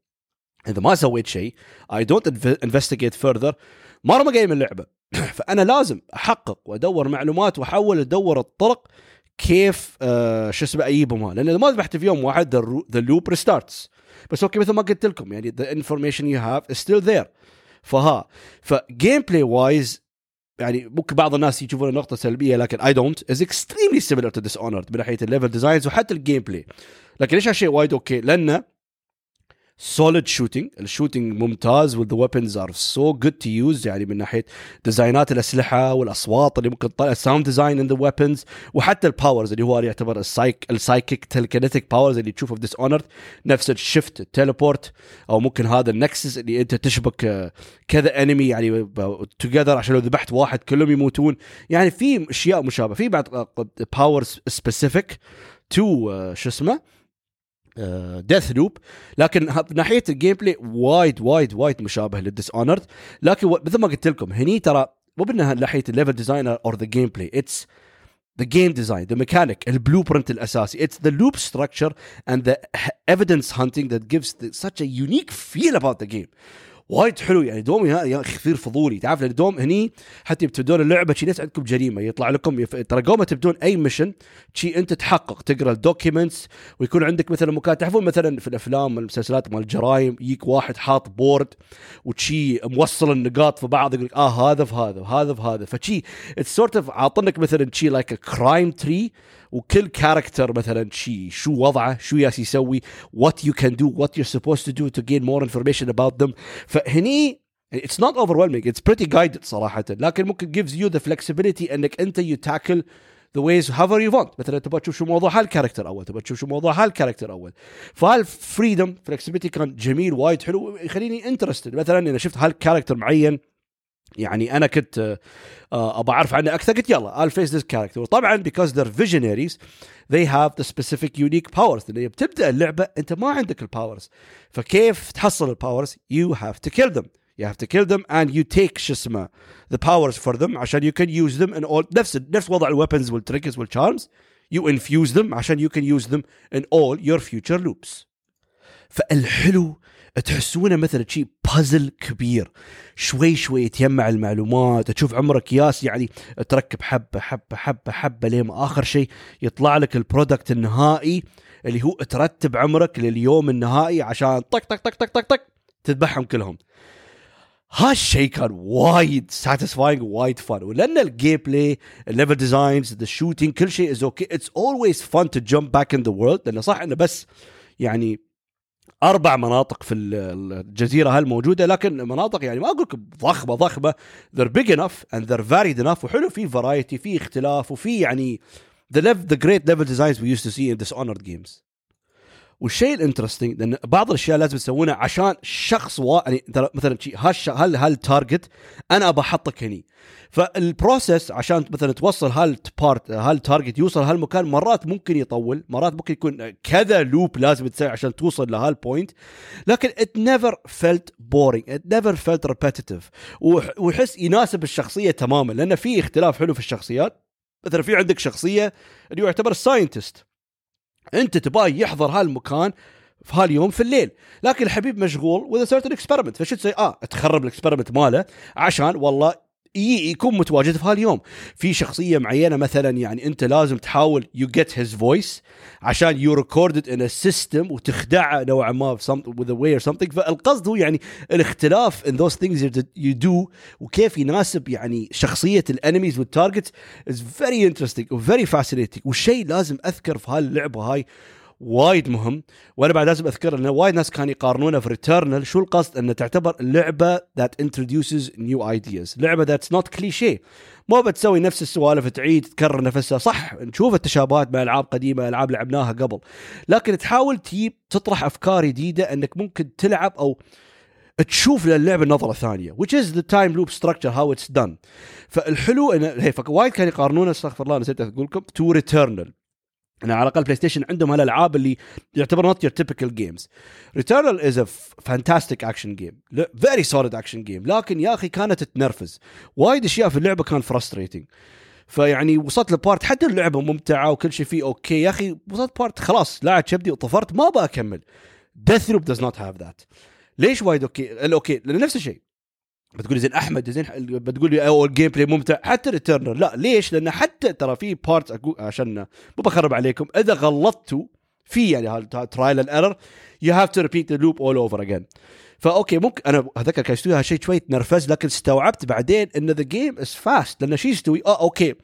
إذا ما سويت شيء don't investigate further. مره ما جاي من اللعبة. فأنا لازم أحقق وأدور معلومات واحاول أدور الطرق كيف آه شو اسمه أجيبهم لأن إذا ما ذبحت في يوم واحد the loop restarts بس okay مثل ما قلت لكم يعني the information you have still there فها ف gameplay wise يعني ممكن بعض الناس يشوفون نقطة سلبية لكن اي دونت is extremely similar to Dishonored من ناحية ال level designs وحتى ال gameplay لكن ليش هالشيء وايد okay؟ لأنه solid shooting ال shooting ممتاز وال the weapons are so good to use يعني من ناحية design ات الأسلحة والأصوات اللي ممكن تطلع ال sound design in the weapons وحتى ال powers اللي هو يعتبر ال psych ال psychic telekinetic powers اللي تشوفه في Dishonored نفس ال shift ال teleport أو ممكن هذا ال Nexus اللي أنت تشبك كذا enemy يعني together عشان لو ذبحت واحد كلهم يموتون. يعني في أشياء مشابهة. في بعد powers specific to شو اسمه؟ Death uh, loop لكن ناحية ال gameplay وايد وايد وايد مشابه لل Dishonored لكن مثل ما قلت لكم هني ترى مو بانها ناحية ال level designer or the gameplay it's the game design, the mechanic, ال blueprint الأساسي. It's the loop structure and the evidence hunting that gives such a unique feel about the game. وايد حلو يعني دوم يا أخي كثير فضولي. تعرف لأن دوم هني حتى تبدون اللعبة شي نفس عندكم جريمة يطلع لكم يف... ترى ما تبدون أي mission شي أنت تحقق تقرأ ال documents ويكون عندك مثلا مكان تعرفون مثلا في الأفلام والمسلسلات مال ال crime يجيك واحد حاط board وشي موصل النقاط في بعض يقول لك آه هذا في هذا وهذا في هذا. فشي it's sort of عاطنك مثلا شي like crime tree وكل character مثلا شي شو وضعه شو ياس يسوي what you can do what you're supposed to do to gain more information about them. فهني it's not overwhelming it's pretty guided صراحة. لكن ممكن gives you the flexibility إنك أنت you tackle the ways however you want. مثلا تبغى تشوف شو موضوع هال character أول تبغى تشوف شو موضوع هال character أول. فهال freedom flexibility كان جميل وايد حلو يخليني interested مثلا إذا شفت هال character معين يعني أنا كنت uh, أبغى اعرف عنه أكثر قلت يلا I'll face this character وطبعا because they're visionaries they have the specific unique powers لأن بتبدا اللعبه انت ما عندك ال powers فكيف تحصل ال powers you have to kill them you have to kill them and you take شو اسمه the powers for them عشان you can use them in all نفس نفس وضع ال weapons وال tricks وال charms you infuse them عشان you can use them in all your future loops فالحلو تحسونه مثلا شيء بازل كبير. شوي شوي يتجمع المعلومات تشوف عمرك ياس يعني تركب حبة حبة حبة حبة لين آخر شيء يطلع لك ال product النهائي اللي هو ترتب عمرك لليوم النهائي عشان طق طق طق طق طق طق تذبحهم كلهم. هالشيء كان وايد satisfying وايد fun ولأن ال gameplay ال level designs the shooting كل شيء is okay it's always fun to jump back in the world لأنه صح إنه بس يعني أربع مناطق في الجزيره هالموجوده لكن مناطق يعني ما أقول لكم ضخمه ضخمه they're big enough and they're varied enough وحلو في variety في اختلاف وفي يعني the level the great level designs we used to see in Dishonored games والشيء ال interesting لأن بعض الأشياء لازم تسوونها عشان شخص وا... يعني مثلا شيء هالش... هل هال target أنا ابى أحطك هني. فال process عشان مثلا توصل هال part هال target يوصل هالمكان مرات ممكن يطول مرات ممكن يكون كذا loop لازم تسوي عشان توصل لهال point لكن it never felt boring it never felt repetitive. ويحس يناسب الشخصية تماما لأن في اختلاف حلو في الشخصيات. مثلا في عندك شخصية اللي يعتبر ال scientist انت تبغاه يحضر هالمكان في هاليوم في الليل. لكن الحبيب مشغول with a certain experiment فشو تسوي؟ آه تخرب ال experiment ماله عشان والله يكون متواجد في هاليوم. في شخصية معينة مثلا يعني أنت لازم تحاول you get his voice عشان you record it in system وتخدعه نوعا ما with a way or something. فالقصد هو يعني الاختلاف in those things you do وكيف يناسب يعني شخصية ال enemies وال target very interesting و very fascinating. والشيء لازم أذكر في هاللعبة هاي وايد مهم وأنا بعد لازم أذكر إن وايد ناس كانوا يقارنونه في Returnal شو القصد؟ إنه تعتبر لعبة that introduces new ideas لعبة that's not cliché مو بتسوي نفس السوالف تعيد تكرر نفسها. صح نشوف التشابهات مع ألعاب قديمة ألعاب لعبناها قبل. لكن تحاول تجيب تطرح أفكار جديدة إنك ممكن تلعب أو تشوف للعبة نظرة ثانية which is the time loop structure how it's done. فالحلو انه هي وايد كانوا يقارنونه استغفر الله نسيت أقول لكم to Returnal يعني على الأقل PlayStation عندهم هالألعاب اللي يعتبر not your typical games Returnal is a fantastic action game very solid action game لكن يا أخي كانت تنرفز وايد أشياء في اللعبة كان frustrating فيعني وصلت ل part حتى اللعبة ممتعة وكل شيء فيه okay يا أخي وصلت part خلاص لاعب شبدي وطفرت ما بكمل Deathloop does not have that ليش وايد okay ال okay لأن نفس الشيء. بتقول زين أحمد زين بتقول لي أو ال gameplay ممتع. حتى Returnal لا ليش؟ لأن حتى ترى في part أقول عشان مو بخرب عليكم. إذا غلطتوا في يعني trial and error you have to repeat the loop all over again ف okay ممكن أنا هذاك كان يستوي هالشيء شوي تنرفز لكن استوعبت بعدين إن the game is fast لأن شو يستوي آه okay.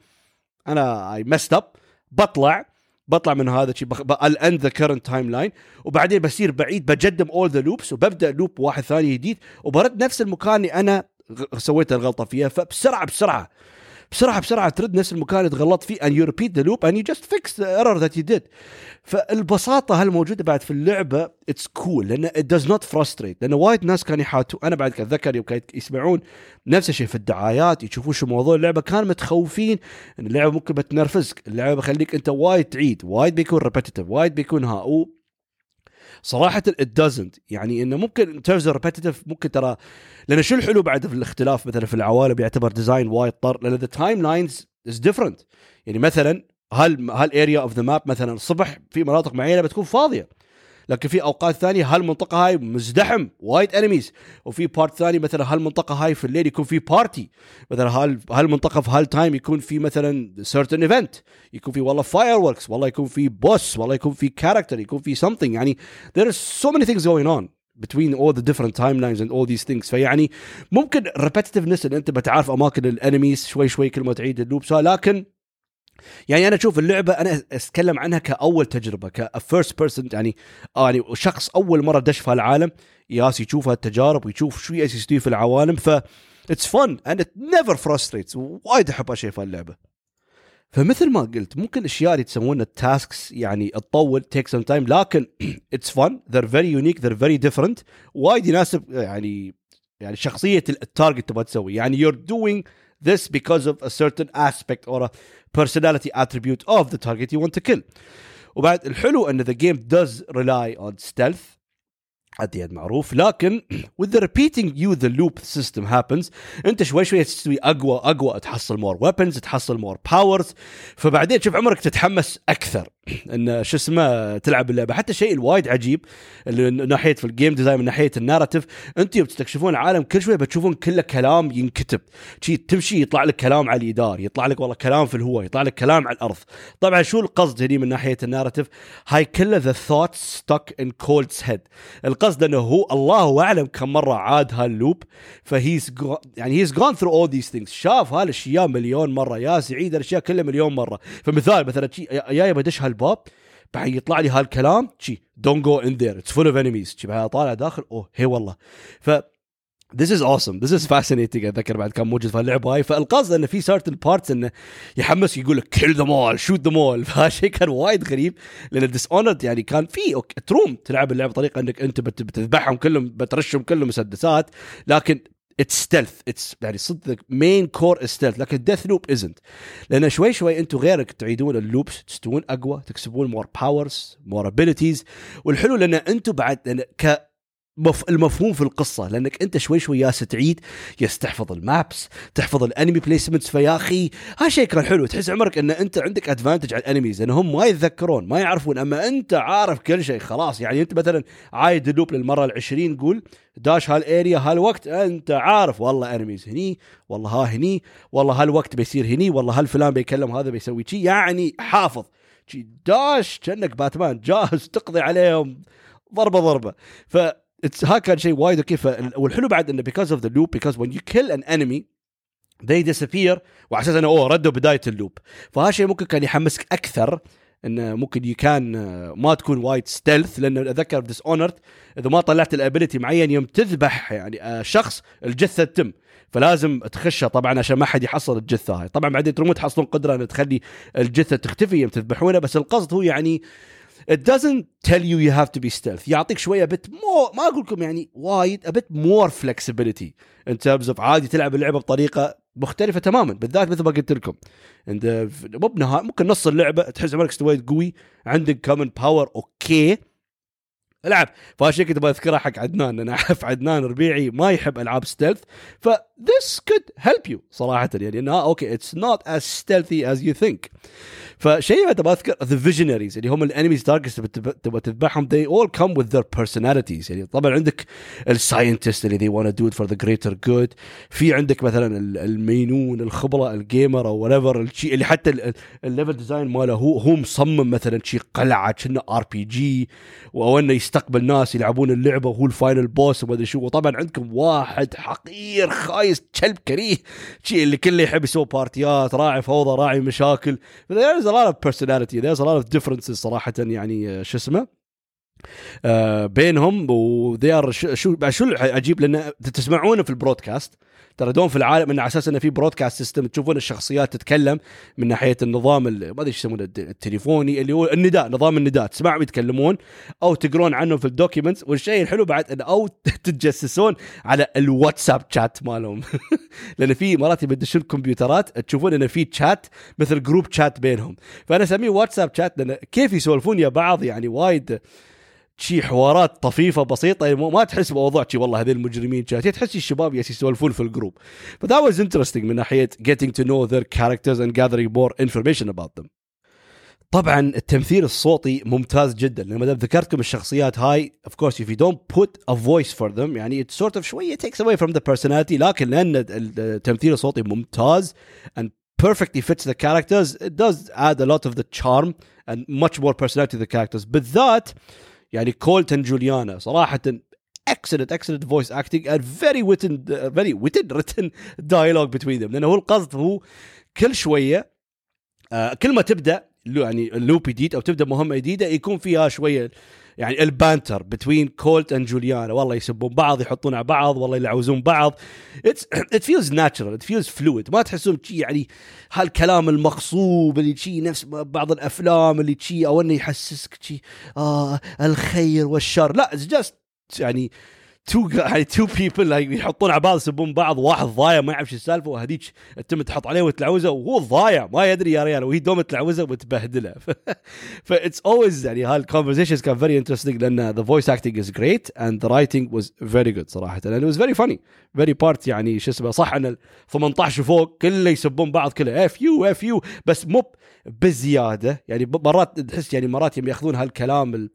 أنا I messed up بطلع. بطلع من هذا الشيء end the current timeline وبعدين بصير بعيد بجدم all the loops وببدأ loop واحد ثاني جديد. وبرد نفس المكان اللي أنا سويت الغلطة فيها فبسرعة بسرعة. بسرعة بسرعة ترد نفس المكان اللي تغلطت فيه and you repeat the loop and you just fix the error that you did. فالبساطة هالموجوده بعد في اللعبة؟ it's cool لأن it does not frustrate. لأن وايد ناس كانوا يحاتوا أنا بعد اتذكر يوم كانوا يسمعون نفس الشيء في الدعايات يشوفون شو موضوع اللعبة. كانوا متخوفين إن اللعبة ممكن بتنرفزك. اللعبة بخليك أنت وايد تعيد وايد بيكون repetitive وايد بيكون ها صراحة it doesn't. يعني إنه ممكن there's repetitive ممكن ترى لأن شو الحلو بعد في الاختلاف مثلا في العوالم يعتبر design وايد طر لأن timelines is different يعني مثلا هال هال area of the map مثلا الصبح في مناطق معينة بتكون فاضية؟ لكن في أوقات ثانية هالمنطقة هاي مزدحم وايد enemies وفي part ثاني مثلا هالمنطقة هاي في الليل يكون في party مثلا هال هالمنطقة في هال time يكون في مثلا certain event يكون في والله fireworks والله يكون في boss والله يكون في character يكون في something. يعني there is so many things going on between all the different timelines and all these things. فيعني ممكن repetitiveness إن أنت بتعرف أماكن ال enemies شوي شوي كل ما تعيد ال loops لكن يعني أنا أشوف اللعبة أنا أتكلم عنها كأول تجربة ك first person يعني يعني شخص أول مرة دش في العالم ياس يشوف هالتجارب ويشوف شو يسوي في العوالم ف it's fun and never frustrates وايد أحب اشياء في اللعبة. فمثل ما قلت ممكن اشياء اللي تسوونها ال tasks يعني تطول take some time لكن it's fun they're very unique they're very different وايد يناسب يعني يعني شخصية ال target تبغى تسوي. يعني you're doing this because of a certain aspect or a personality attribute of the target you want to kill وبعد الحلو ان the game does rely on stealth عديد معروف لكن with the repeating you the loop system happens انت شوي شوي تستوي اقوى اقوى تحصل more weapons تحصل more powers فبعدين شوف عمرك تتحمس أكثر إن شو اسمه تلعب اللعبة. حتى الشيء الوايد عجيب اللي ناحية في ال game design من ناحية ال narrative أنتم يوم تستكشفون العالم كل شوي بتشوفون كله كلام ينكتب. شي تمشي يطلع لك كلام على اليدار يطلع لك والله كلام في الهواء يطلع لك كلام على الأرض. طبعا شو القصد هني من ناحية ال narrative هاي كله the thought stuck in Colt's head القصد إنه هو الله أعلم كم مرة عاد هال loop ف he's يعني he's gone through all these things شاف هالأشياء مليون مرة. يا سعيد الأشياء كلها مليون مرة. فمثال مثلا يا بدش هالباب بعد يطلع لي هالكلام شي don't go in there it's full of enemies شي بعد طالع داخل أوه هي والله. ف This is awesome. This is fascinating أتذكر بعد كان موجود في اللعبه هاي. فالقصد إنه في certain parts إنه يحمس يقول لك kill them all. Shoot them all. فهالشيء كان وايد غريب لأن Dishonored يعني كان في تروم تلعب اللعبة بطريقة إنك أنت بتذبحهم كلهم بترشهم كلهم مسدسات لكن it's stealth it's يعني صدق main core stealth لكن Deathloop isn't لأن شوي شوي أنتم غيرك تعيدون ال loops تستوون أقوى تكسبون more powers more abilities والحلو لأن أنتم بعد لأن مف... المفهوم في القصة لأنك أنت شوي شوي ياس تعيد ياس تحفظ المابس تحفظ الأنمي بليسمنتس فيا أخي. هالشيء كان حلو تحس عمرك إن أنت عندك advantage على ال enemies لانهم ما يتذكرون ما يعرفون. أما أنت عارف كل شيء خلاص. يعني أنت مثلا عايد ال loop للمرة العشرين قول داش هال area هالوقت أنت عارف والله enemies هني والله ها هني والله هالوقت بيصير هني والله هالفلان بيكلم هذا بيسوي شي. يعني حافظ. داش كأنك باتمان جاهز تقضي عليهم. ضربة ضربة. ف ها كان شيء وايد okay والحلو بعد انه because of the loop because when you kill an enemy they disappear وعلى أساس إنه أوه ردوا بداية اللوب. فهالشيء ممكن كان يحمسك أكثر انه ممكن كان ما تكون وايد stealth لأن أتذكر Dishonored إذا ما طلعت ال ability معين يوم تذبح يعني شخص الجثة تتم. فلازم تخشها طبعا عشان ما حد يحصل الجثة هاي. طبعا بعدين ترمون تحصلون قدرة ان تخلي الجثة تختفي يوم تذبحونها بس القصد هو يعني it doesn't tell you you have to be stealth. يعطيك شوية bit مو ما أقول لكم يعني وايد a bit more flexibility in terms of عادي تلعب اللعبة بطريقة مختلفة تماما. بالذات مثل ما قلت لكم. انت مو بنهاية ممكن نص اللعبة تحس عمرك استويت قوي عندك كمن power okay ألعب. فعشان كنت بذكرها حق عدنان أنا أعرف عدنان ربيعي ما يحب ألعاب stealth ف this could help you صراحة يعني انها okay it's not as stealthy as you think. فشيء ما تبغى أذكر the visionaries اللي هم ال enemies targets تبغى تذبحهم they all come with their personalities. يعني طبعا عندك ال scientist اللي they want to do it for the greater good. في عندك مثلا المينون الخبرة ال gamer أو whatever اللي حتى ال level design ماله هو هو مصمم مثلا شيء قلعة كنا RPG أو انه يستقبل ناس يلعبون اللعبة وهو ال final boss وما أدري شو. وطبعا عندكم واحد حقير خايس كلب كريه. شيء اللي كله يحب يسوي بارتيات راعي فوضى راعي مشاكل. There's a lot of personality. There's a lot of differences صراحة يعني شو اسمه؟ آه بينهم وذي شو شو عجيب لأن تسمعونه في ال broadcast. ترى دوم في العالم إنه على أساس إنه في broadcast system تشوفون الشخصيات تتكلم من ناحية النظام ما أدري إيش يسمونه التليفوني اللي هو النداء نظام النداء. تسمعهم يتكلمون أو تقرون عنهم في ال documents والشيء الحلو بعد انه أو تتجسسون على الواتساب شات مالهم. لأن في مرات يبدشون كمبيوترات تشوفون إنه في شات مثل group chat بينهم. فأنا أسميه واتساب شات لأن كيف يسولفون يا بعض يعني وايد شي حوارات طفيفه بسيطه يعني ما تحس بموضوع شي والله هذول المجرمين شي تحس الشباب يسولفون في ال group ف that was interesting من ناحيه getting to know their characters and gathering more information about them طبعا التمثيل الصوتي ممتاز جدا لما ذكرتكم الشخصيات هاي of course if you don't put a voice for them يعني it sort of شوية takes away from the personality لكن لأن التمثيل الصوتي ممتاز and perfectly fits the characters it does add a lot of the charm and much more personality to the characters بالذات يعني Colt and Julianna صراحة excellent excellent voice acting and very written very written written dialogue between them. لأنه هو القصد هو كل شوية آه كل ما تبدأ يعني loop جديد أو تبدأ مهمة جديدة يكون فيها شوية يعني ال banter between Colt and Julianna والله يسبون بعض يحطون على بعض والله يلعوزون بعض. it feels natural it feels fluid ما تحسون شي يعني هالكلام المغصوب اللي شي نفس بعض الأفلام اللي شي أو إنه يحسسك شي آه الخير والشر. لا it's just يعني two يعني two people يحطون على بعض يسبون بعض واحد ضايع ما يعرف شو السالفة وهذيك تم تحط عليه وتلعوزه وهو ضايع ما يدري يا ريال وهي دوم تلعوزه وتبهدله. ف it's always يعني هال conversations كان very interesting لأن the voice acting is great and the writing was very good صراحة لأنه was very funny very بارت يعني شو اسمه صح إن ال 18 وفوق كله يسبون بعض كله F you F you بس مو بزيادة يعني مرات تحس يعني مرات يأخذون هالكلام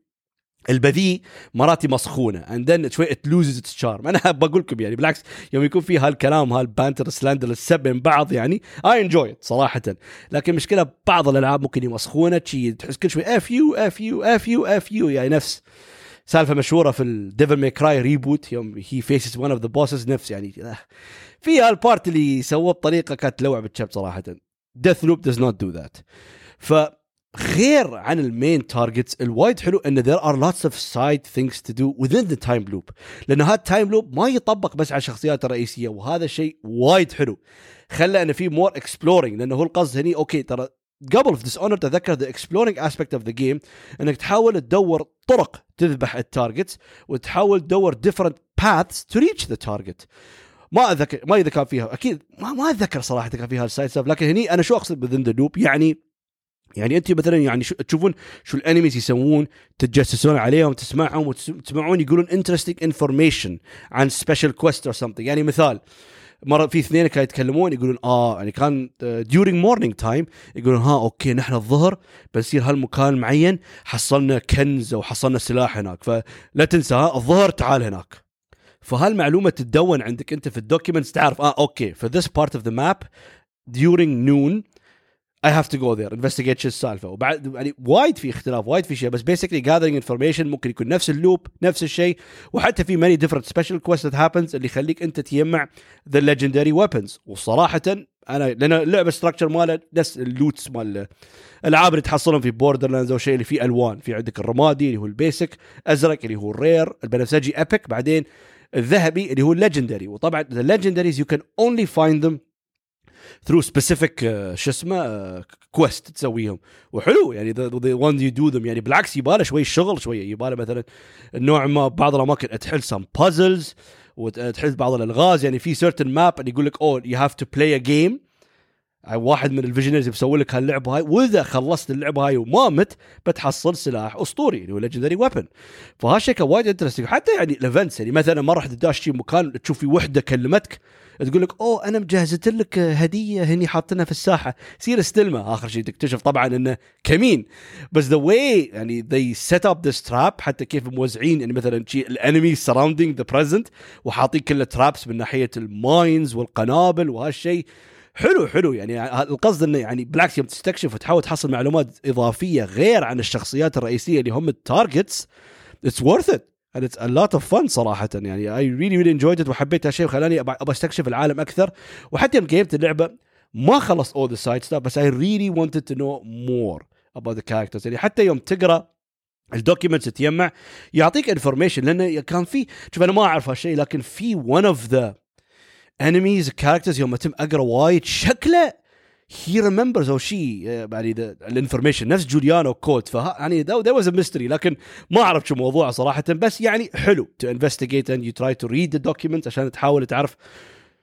البذيء مرات مسخونة. and then شوي it loses its charm أنا بقول لكم يعني بالعكس يوم يكون في هالكلام هال banter slander السب بين بعض يعني I enjoy صراحة. لكن المشكلة بعض الألعاب ممكن يمسخونه شي تحس كل شوي F you F you F you F you يعني نفس. سالفة مشهورة في ال Devil May Cry reboot يوم he faces one of the bosses نفس يعني. في هال part اللي سووه بطريقة كانت تلوع بالچبد صراحة. Deathloop does not do that. ف غير عن ال main targets الوايد حلو إن there are lots of side things to do within the time loop. لأن هذا ال time loop ما يطبق بس على الشخصيات الرئيسية وهذا الشيء وايد حلو. خلى إنه في more exploring لأنه هو القصد هني okay ترى قبل في Dishonored تذكر the exploring aspect of the game إنك تحاول تدور طرق تذبح ال targets وتحاول تدور different paths to reach the target ما اتذكر ما إذا كان فيها أكيد ما ما اتذكر صراحة كان فيها ال side لكن هني أنا شو أقصد within the loop يعني يعني انت مثلا يعني شو تشوفون شو ال enemies يسوون تتجسسون عليهم تسمعهم وتسمعون يقولون interesting information عن special quest or something يعني مثال مرة في اثنين كانوا يتكلمون يقولون آه يعني كان during morning time يقولون ها okay نحن الظهر بنصير هالمكان معين حصلنا كنز أو حصلنا سلاح هناك فلا تنسى ها الظهر تعال هناك. فهالمعلومة تتدون عندك أنت في ال documents تعرف آه okay this part of the map during noon I have to go there investigate شو السالفة. وبعد يعني وايد في اختلاف وايد في شيء. بس basically gathering information ممكن يكون نفس ال loop نفس الشيء. وحتى في many different special quest happens اللي يخليك أنت تجمع the legendary weapons وصراحه أنا لأن اللعبة structure ماله نفس ال loots مال الألعاب اللي تحصلهم في Borderlands أو شيء اللي فيه ألوان. في عندك الرمادي اللي هو ال basic أزرق اللي هو ال rare البنفسجي epic بعدين الذهبي اللي هو ال legendary وطبعا the legendaries you can only find them through specific شو اسمه quest تسويهم. وحلو يعني when you do them يعني بالعكس يباله شوي شغل شوية يباله مثلا نوع ما بعض الأماكن تحل some puzzles وتحل بعض الألغاز. يعني في certain map اللي يقول لك oh you have to play a game واحد من ال visionaries بيسوي لك هاللعبة هاي وإذا خلصت اللعبة هاي وما مت بتحصل سلاح أسطوري اللي هو legendary weapon فهالشيء كان وايد interesting حتى يعني ال events يعني مثلا ما راح تداش شي مكان تشوف في وحدة كلمتك تقول لك أوه أنا مجهزت لك هدية هني حاطينها في الساحة. سير استلمه آخر شيء تكتشف طبعا إنه كمين. بس the way يعني they set up this trap حتى كيف موزعين يعني مثلا شيء ال enemy surrounding the present وحاطين كله traps من ناحية ال mines والقنابل وهالشيء حلو حلو. يعني القصد إنه يعني بالعكس يوم تستكشف وتحاول تحصل معلومات إضافية غير عن الشخصيات الرئيسية اللي هم ال targets it's worth it. And it's a lot of fun صراحة. يعني I really really enjoyed it وحبيت هالشيء وخلاني أبغى أستكشف العالم أكثر. وحتى يوم game ت اللعبة ما خلص all the side stuff بس I really wanted to know more about the characters. يعني حتى يوم تقرأ ال documents تجمع يعطيك information لأنه كان في شوف أنا ما أعرف هالشيء لكن في one of the enemies characters يوم تم أقرأ وايد شكله هي remembers أو شيء يعني ال information نفس جوليانو كود فها يعني that was mystery لكن ما أعرف شو موضوعه صراحة. بس يعني حلو to investigate and you try to read the document عشان تحاول تعرف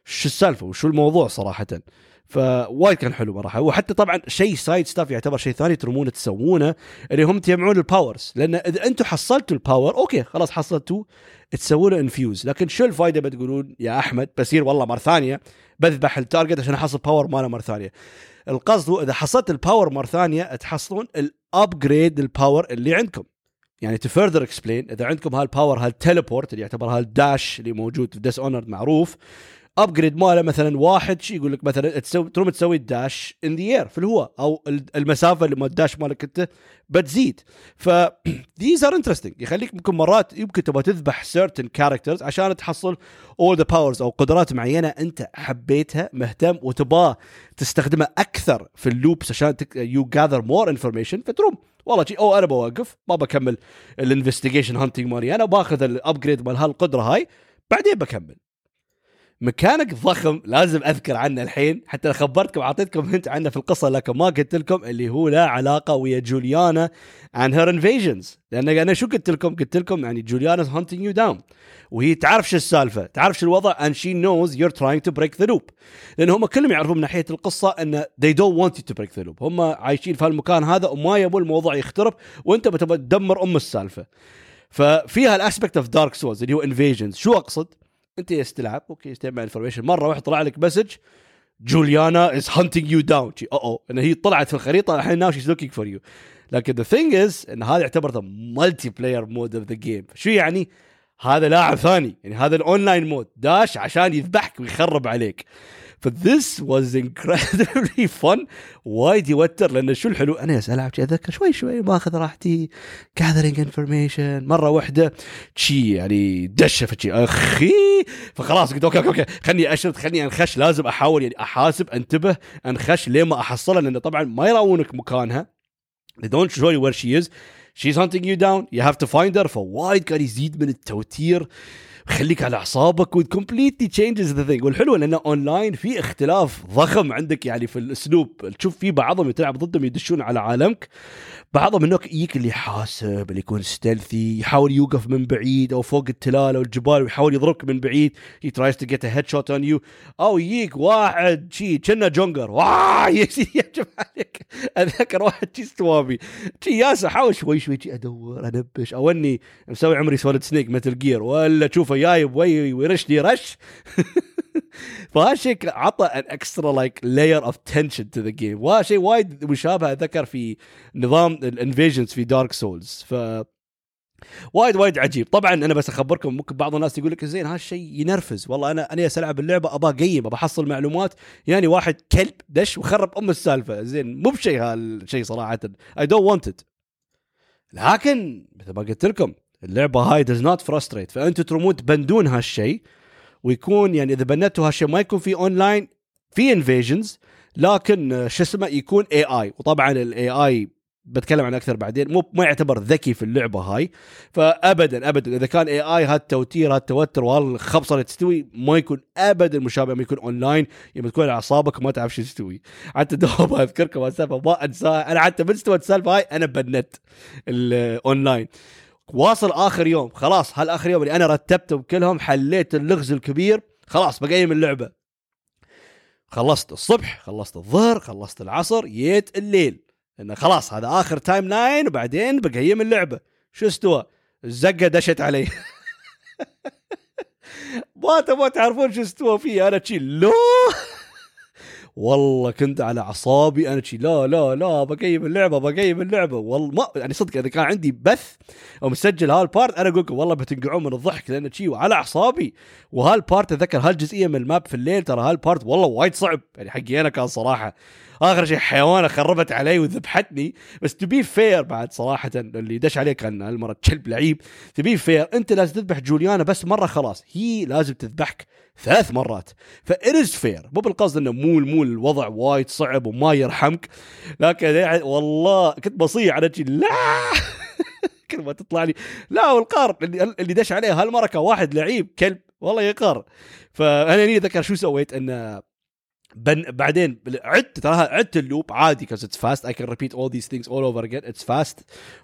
شو السالفة وشو الموضوع صراحة. فوايد كان حلو صراحة وحتى طبعا شيء side stuff يعتبر شيء ثاني ترمونه تسوونه اللي هم تجمعون ال powers لأن إذا أنتم حصلتوا ال power أوكي خلاص حصلتوه تسووا له infuse لكن شو الفائده بتقولون؟ يا أحمد بصير والله مرة ثانية بذبح ال target عشان أحصل power ماله مرة ثانية. القصد هو إذا حصلت ال power مرة ثانية تحصلون ال upgrade ال power اللي عندكم. يعني to further explain إذا عندكم هال power هال teleport اللي يعتبر هال dash اللي موجود في Dishonored معروف upgrade ماله مثلا واحد شي يقول لك مثلا تسوي تروم تسوي ال dash in the air في الهواء أو المسافة اللي ال dash مالك انت بتزيد. ف these are interesting يخليك ممكن مرات يمكن تبغى تذبح certain characters عشان تحصل all the powers أو قدرات معينة أنت حبيتها مهتم وتبغى تستخدمها أكثر في ال loops عشان you gather more information فتروم. والله شي أو أنا بوقف ما بكمل ال investigation hunting مالي أنا باخذ ال upgrade مال هالقدرة هاي بعدين بكمل. مكانك ضخم لازم أذكر عنه الحين حتى خبرتكم أعطيتكم hint عنه في القصة لكن ما قلت لكم اللي هو له علاقة ويا جوليانا عن her invasions لأن أنا شو قلت لكم؟ قلت لكم يعني جوليانا hunting you down وهي تعرف شو السالفة، تعرف شو الوضع and she knows you're trying to break the loop. لأن هم كلهم يعرفون من ناحية القصة إن they don't want you to break the loop، هم عايشين في هالمكان هذا وما يبون الموضوع يخترب وأنت بتبغى تدمر أم السالفة. ففيها ال aspect of Dark Souls اللي هو invasions، شو أقصد؟ انت يس تلعب أوكي تجمع information مرة واحد طلع لك message جوليانا is hunting you down أو أو إن هي طلعت في الخريطة الحين now she's looking for you لكن the thing is إن هذا يعتبر the multiplayer mode of the game شو يعني؟ هذا لاعب ثاني. يعني هذا ال online mode داش عشان يذبحك ويخرب عليك. ف this was incredibly fun وايد يوتر لأن شو الحلو؟ أنا العب أتذكر شوي شوي ماخذ راحتي gathering information مرة واحدة شي يعني دشة شي. أخي فخلاص قلت أوكي أوكي أوكي خلني أشرد خلني أنخش لازم أحاول يعني أحاسب أنتبه أنخش لين ما احصلها لأن طبعا ما يراونك مكانها. They don't show you where she is. She's hunting you down. You have to find her. فوايد قاعد يزيد من التوتير. يخليك على أعصابك و completely changes the thing والحلو لأنه اونلاين في اختلاف ضخم عندك يعني في الأسلوب. تشوف في بعضهم تلعب ضدهم يدشون على عالمك. بعضهم انك يجيك اللي حاسب اللي يكون ستيلثي يحاول يوقف من بعيد أو فوق التلال أو الجبال ويحاول يضربك من بعيد. هي ترايز تو جيت هيد شوت اون يو أو يجيك واحد شي كنا جونجر. واه يجب عليك اتذكر واحد شي استوابي شي ياس احاول شوي شوي ادور انبش أو اني مسوي عمري سوليد سنيك مثل جير ولا تشوفه جاي بوي ويرشني رش. فهالشيء عطى ان اكسترا لايك لاير اوف تنشن تو ذا جيم وشيء وايد مشابه اتذكر في نظام ال invasions في Dark Souls ف وايد وايد عجيب. طبعا أنا بس أخبركم ممكن بعض الناس يقول لك زين هالشيء ينرفز. والله أنا أنا العب اللعبه ابى أقيم ابى أحصل معلومات. يعني واحد كلب دش وخرب أم السالفة. زين مو بشيء هالشيء صراحة. I don't want it لكن مثل ما قلت لكم اللعبة هاي does not frustrate فانتم ترمون تبندون هالشيء ويكون يعني إذا بنيتوا هالشيء ما يكون في اونلاين في invasions لكن شو اسمه يكون AI وطبعا ال AI بتكلم عن أكثر بعدين مو ما يعتبر ذكي في اللعبة هاي. فابدا ابدا إذا كان AI هالتوتير هالتوتر وهالخبصة اللي تستوي ما يكون ابدا مشابه ما يكون اونلاين يوم تكون أعصابك وما تعرف شو تسوي حتى دوب أذكركم السالفه ما أنساها. أنا حتى من استوت السالفة هاي أنا بنت الاونلاين واصل آخر يوم. خلاص هالاخر يوم اللي أنا رتبتهم كلهم حليت اللغز الكبير؟ خلاص بقيم اللعبة. خلصت الصبح خلصت الظهر خلصت العصر جيت الليل. انه خلاص هذا آخر timeline وبعدين بقيم اللعبة. شو استوى؟ الزقة دشت علي. ما تبغى تعرفون شو استوى فيه أنا شي لو والله كنت على أعصابي أنا شي لا لا لا بقيم اللعبة بقيم اللعبة. والله ما يعني صدق إذا كان عندي بث أو مسجل هال part أنا أقول لكم والله بتنقعون من الضحك لأن شي على أعصابي. وهال part أتذكر هالجزئية من ال map في الليل ترى هال part والله وايد صعب. يعني حقي أنا كان صراحة آخر شيء حيوانة خربت علي وذبحتني. بس to be fair بعد صراحة اللي دش عليك كان هالمرة كلب لعيب. to be fair أنت لازم تذبح جوليانا بس مرة خلاص. هي لازم تذبحك ثلاث مرات. ف it's fair مو بالقصد إنه مو مو الوضع وايد صعب وما يرحمك. لكن يعني والله كنت بصيح على لا! كل ما تطلع لي لا والقار اللي, اللي دش عليه هالمرة كان واحد لعيب كلب. والله يقر فأنا هني ذكر شو سويت؟ إنه بن بعدين عدت ترى عدت ال loop عادي 'cause it's fast I can repeat all these things all over again it's fast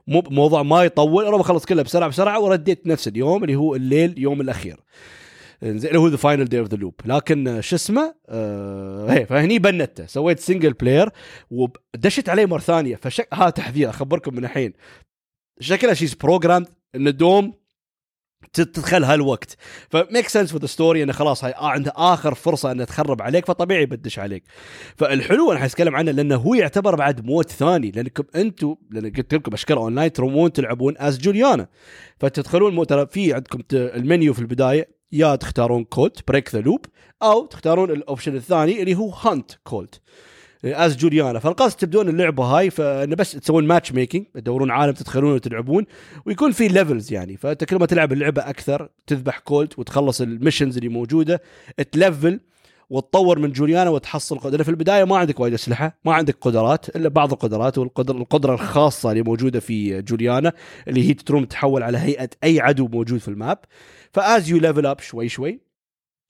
مو موضوع ما يطول. أنا بخلص كله بسرعة بسرعة ورديت نفس اليوم اللي هو الليل يوم الأخير. زين هو the final day of the loop لكن شو اسمه؟ آه فهني بنته. سويت single player ودشت عليه مرة ثانية. فشك ها تحذير أخبركم من الحين. شكلها she's programmed إن دوم تدخل هالوقت. ف make sense for the story إنه خلاص هاي عنده آخر فرصة إنه تخرب عليك فطبيعي بدش عليك. فالحلو أنا حاتكلم عنه لأنه هو يعتبر بعد موت ثاني لانكم أنتم لأن قلت لكم اشكال اونلاين ترومون تلعبون as Juliana فتدخلون ترى في عندكم المنيو في البداية يا تختارون Colt break the loop أو تختارون ال option الثاني اللي هو hunt Colt as Juliana فالقصد تبدون اللعبة هاي فإنه بس تسوون matchmaking تدورون عالم تدخلون وتلعبون ويكون في levels يعني. فانت كل ما تلعب اللعبة أكثر تذبح كولت وتخلص ال missions اللي موجودة تلفل وتطور من جوليانا وتحصل قدرة. في البداية ما عندك وايد أسلحة ما عندك قدرات إلا بعض القدرات والقدره القدرة الخاصة اللي موجودة في جوليانا اللي هي تروم تحول على هيئة أي عدو موجود في ال map. ف as you level up شوي شوي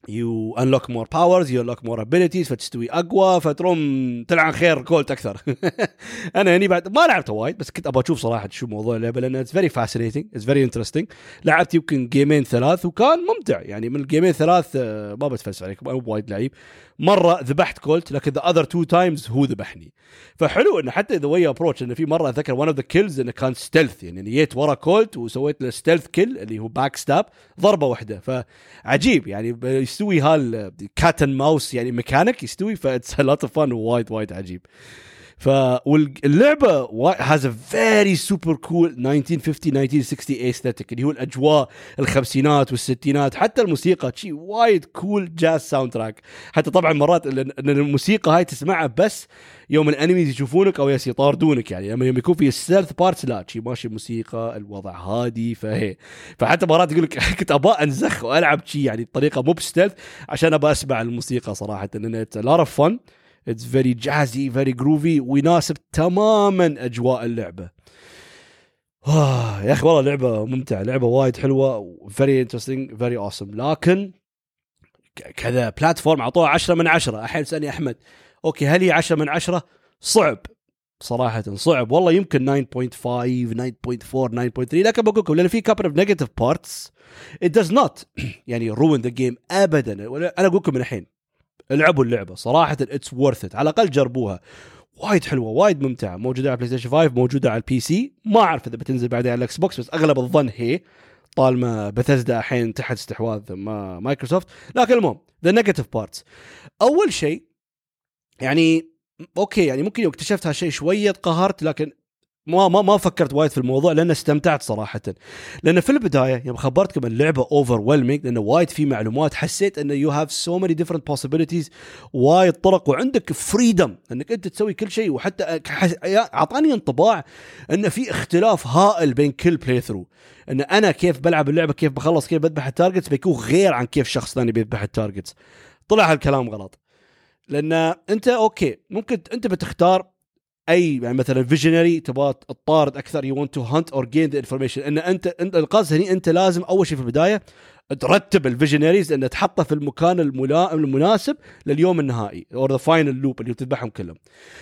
you unlock more powers you unlock more abilities فتستوي أقوى فتروم تلعن خير كولت أكثر. أنا هني بعد ما لعبت وايد بس كنت أبغى أشوف صراحة شو موضوع اللعبة لأن it's very fascinating it's very interesting لعبت يمكن game ين ثلاث وكان ممتع. يعني من ال game ين ثلاث آه، ما بتفلسف عليكم وايد لعيب. مرة ذبحت كولت لكن the other two times هو ذبحني. فحلو إنه حتى the way approach إنه في مرة اتذكر one of the kills إنه كان stealth يعني جيت ورا كولت وسويت له stealth kill اللي هو backstab ضربة واحدة. فعجيب يعني يستوي هال cat mouse يعني ميكانيك يستوي ف it's lot of fun وايد وايد عجيب. فاللعبه has a very super cool 1950 1960 aesthetic اللي هو الأجواء الخمسينات والستينات حتى الموسيقى شي وايد cool jazz soundtrack حتى طبعا مرات الموسيقى هاي تسمعها بس يوم ال enemies يشوفونك أو يس يطاردونك يعني. لما يوم يكون في ال stealth parts لا شي ماشي موسيقى الوضع هادي فهي. فحتى مرات يقول لك كنت أبغى أنزخ وألعب شي يعني بطريقة مو ب stealth عشان أبغى أسمع الموسيقى صراحة. and it's lot of fun it's very jazzy very groovy ويناسب تماما أجواء اللعبة. آه يا أخي والله لعبة ممتعة لعبة وايد حلوة very interesting very awesome لكن كذا platform أعطوها 10 من 10 الحين سألني أحمد أوكي هل هي 10 من 10 صعب. صراحة صعب. والله يمكن 9.5 9.4 9.3 لكن بقول لكم لأن في couple of negative parts it does not يعني ruin the game ابدا. أنا أقول لكم من الحين العبوا اللعبة صراحة it's worth على الأقل جربوها. وايد حلوة وايد ممتعة موجودة على PlayStation 5 موجودة على ال PC ما أعرف إذا بتنزل بعدين على ال Xbox بس أغلب الظن هي طالما بثزدا الحين تحت استحواذ ما مايكروسوفت لكن المهم the negative parts أول شيء يعني أوكي يعني ممكن اكتشفت هالشيء شوية تقهرت لكن ما ما ما فكرت وايد في الموضوع لأن استمتعت صراحة. لأن في البداية يوم خبرتكم اللعبه overwhelming لأنه وايد في معلومات حسيت انه you have so many different possibilities وايد طرق وعندك freedom إنك أنت تسوي كل شيء وحتى أعطاني انطباع إن في اختلاف هائل بين كل playthrough إن أنا كيف بلعب اللعبة كيف بخلص كيف بذبح ال targets بيكون غير عن كيف شخص ثاني بيذبح ال targets طلع هالكلام غلط. لأن أنت أوكي ممكن أنت بتختار أي يعني مثلا visionary تبغى تطارد أكثر you want to hunt or gain the information إن أنت أنت القصد هني أنت لازم أول شيء في البداية ترتب ال visionaries إن تحطه في المكان الملائم المناسب لليوم النهائي or the final loop اللي تذبحهم كلهم.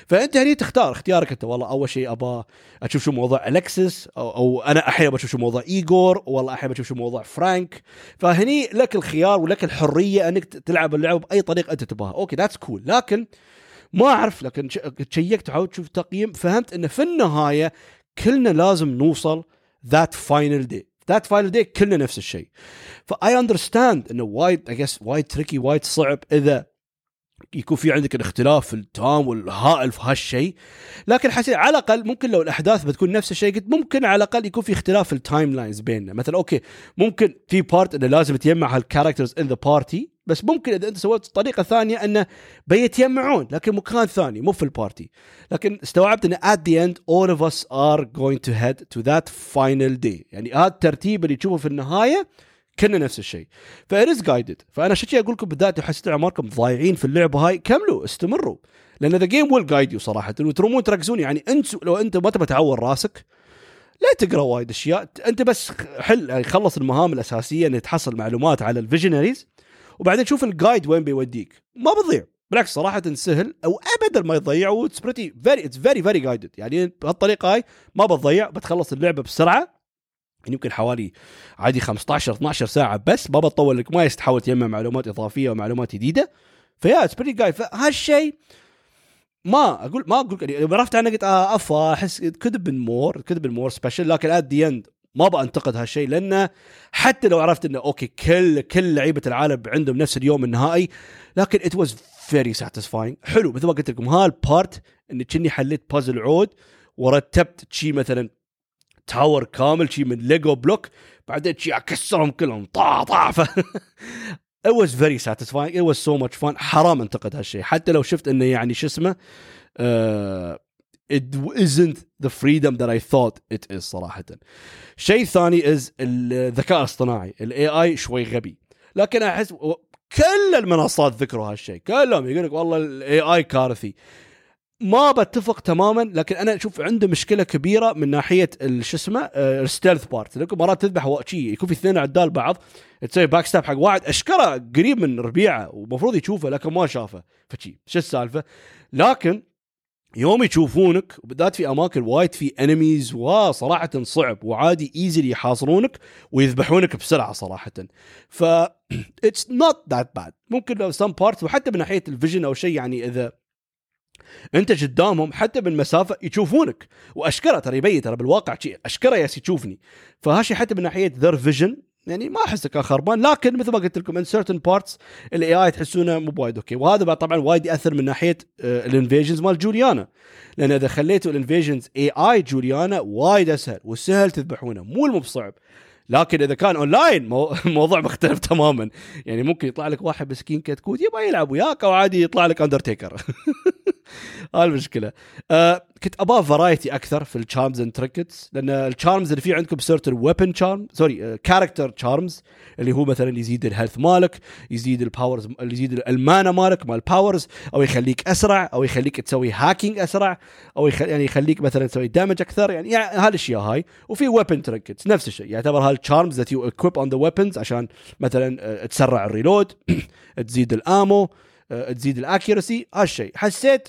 فأنت هني تختار اختيارك أنت. والله أول شيء ابى أشوف شو موضوع الكسس أو, أو أنا أحيانا بشوف شو موضوع ايجور والله أحيانا بشوف شو موضوع فرانك فهني لك الخيار ولك الحرية أنك تلعب اللعبه بأي طريقة أنت تبغاها. أوكي that's cool. لكن ما أعرف لكن checked حاولت تشوف تقييم فهمت انه في النهاية كلنا لازم نوصل that final day that final day كلنا نفس الشيء. ف I understand إنه وايد اي وايد tricky وايد صعب إذا يكون في عندك الاختلاف التام والهائل في هالشيء. لكن حسيت على الأقل ممكن لو الأحداث بتكون نفس الشيء قلت ممكن على الأقل يكون في اختلاف في ال timelines بيننا. مثلا أوكي ممكن في part إنه لازم تجمع هال characters in the party بس ممكن إذا أنت سويت طريقة ثانية انه بيتجمعون لكن مكان ثاني مو في ال party. لكن استوعبت إن at the end all of us are going to head to that final day. يعني هذا الترتيب اللي تشوفه في النهاية كنا نفس الشيء. ف it's guided فأنا عشان أقول لكم بالذات حسيت أعماركم ضايعين في اللعبه هاي كملوا استمروا. لأن the game will guide you صراحة. وترمون تركزون يعني أنت لو أنت ما تبغى تعور راسك لا تقرأ وايد أشياء. أنت بس حل يعني خلص المهام الأساسية إن تحصل معلومات على ال visionaries. وبعدين شوف ال guide وين بيوديك. ما بضيع بالعكس صراحة سهل أو ابدا ما يضيع و it's pretty very it's very very guided يعني بهالطريقة هاي ما بتضيع بتخلص اللعبة بسرعة. يمكن حوالي عادي 15 12 ساعة بس ما بتطول لك ما تحاول تجمع معلومات إضافية ومعلومات جديدة. ف yeah it's pretty guided فهالشيء ما أقول ما أقول يعني عرفت أنا قلت آه أفا أحس been more been more special لكن at the end ما بنتقد هالشيء لأنه حتى لو عرفت إنه okay كل كل لعيبة العالم عندهم نفس اليوم النهائي لكن it was very satisfying حلو مثل ما قلت لكم هال part اني كني حليت بازل عود ورتبت شي مثلا tower كامل شي من Lego block بعدين شي أكسرهم كلهم طا طا ف it was very satisfying. It was so much fun. حرام أنتقد هالشيء. حتى لو شفت إنه يعني شو اسمه uh, it isn't the freedom that I thought it is صراحة. شيء ثاني is الذكاء الاصطناعي. ال AI شوي غبي. لكن أحس كل المنصات ذكروا هالشيء. كلهم يقول لك والله ال AI كارثي. ما بتفق تماما لكن أنا أشوف عنده مشكلة كبيرة من ناحية شو اسمه؟ ال stealth part مرات تذبح شيء يكون في اثنين عدال بعض تسوي back stab حق واحد. أشكره قريب من ربيعة ومفروض يشوفه لكن ما شافه. فشي شو السالفة؟ لكن يوم يشوفونك وبالذات في أماكن وايد في enemies وصراحه صعب وعادي easily يحاصرونك ويذبحونك بسرعة صراحة. ف it's not that bad ممكن لو some parts وحتى من ناحية ال vision أو شيء يعني إذا أنت قدامهم حتى من مسافة يشوفونك. وأشكره ترى يبين ترى بالواقع شيء أشكره يالس يشوفني. فهالشي حتى من ناحية their vision يعني ما احسه كان خربان لكن مثل ما قلت لكم in certain parts ال AI تحسونه مو بوايد okay. وهذا بعد طبعا وايد يأثر من ناحية ال invasions مال جوليانا. لأن إذا خليتوا ال invasions AI جوليانا وايد أسهل وسهل تذبحونه مو المو بصعب. لكن إذا كان اونلاين مو... موضوع مختلف تماما. يعني ممكن يطلع لك واحد مسكين كتكوت يبغى يلعب وياك أو عادي يطلع لك اندرتيكر هاي المشكلة. آه كنت أبغى variety أكثر في ال charms and trinkets لأن ال charms اللي في عندكم certain weapon charm sorry character charms اللي هو مثلا يزيد ال health مالك يزيد ال powers يزيد ال mana مالك مال powers أو يخليك أسرع أو يخليك تسوي hacking أسرع أو يخل... يعني يخليك مثلا تسوي damage أكثر يعني, يعني هالاشياء هاي. وفي weapon trinkets نفس الشيء يعتبر هال charms that you equip on the weapons عشان مثلا آه، تسرع ال reload تزيد ال ammo آه، تزيد ال accuracy هالشيء حسيت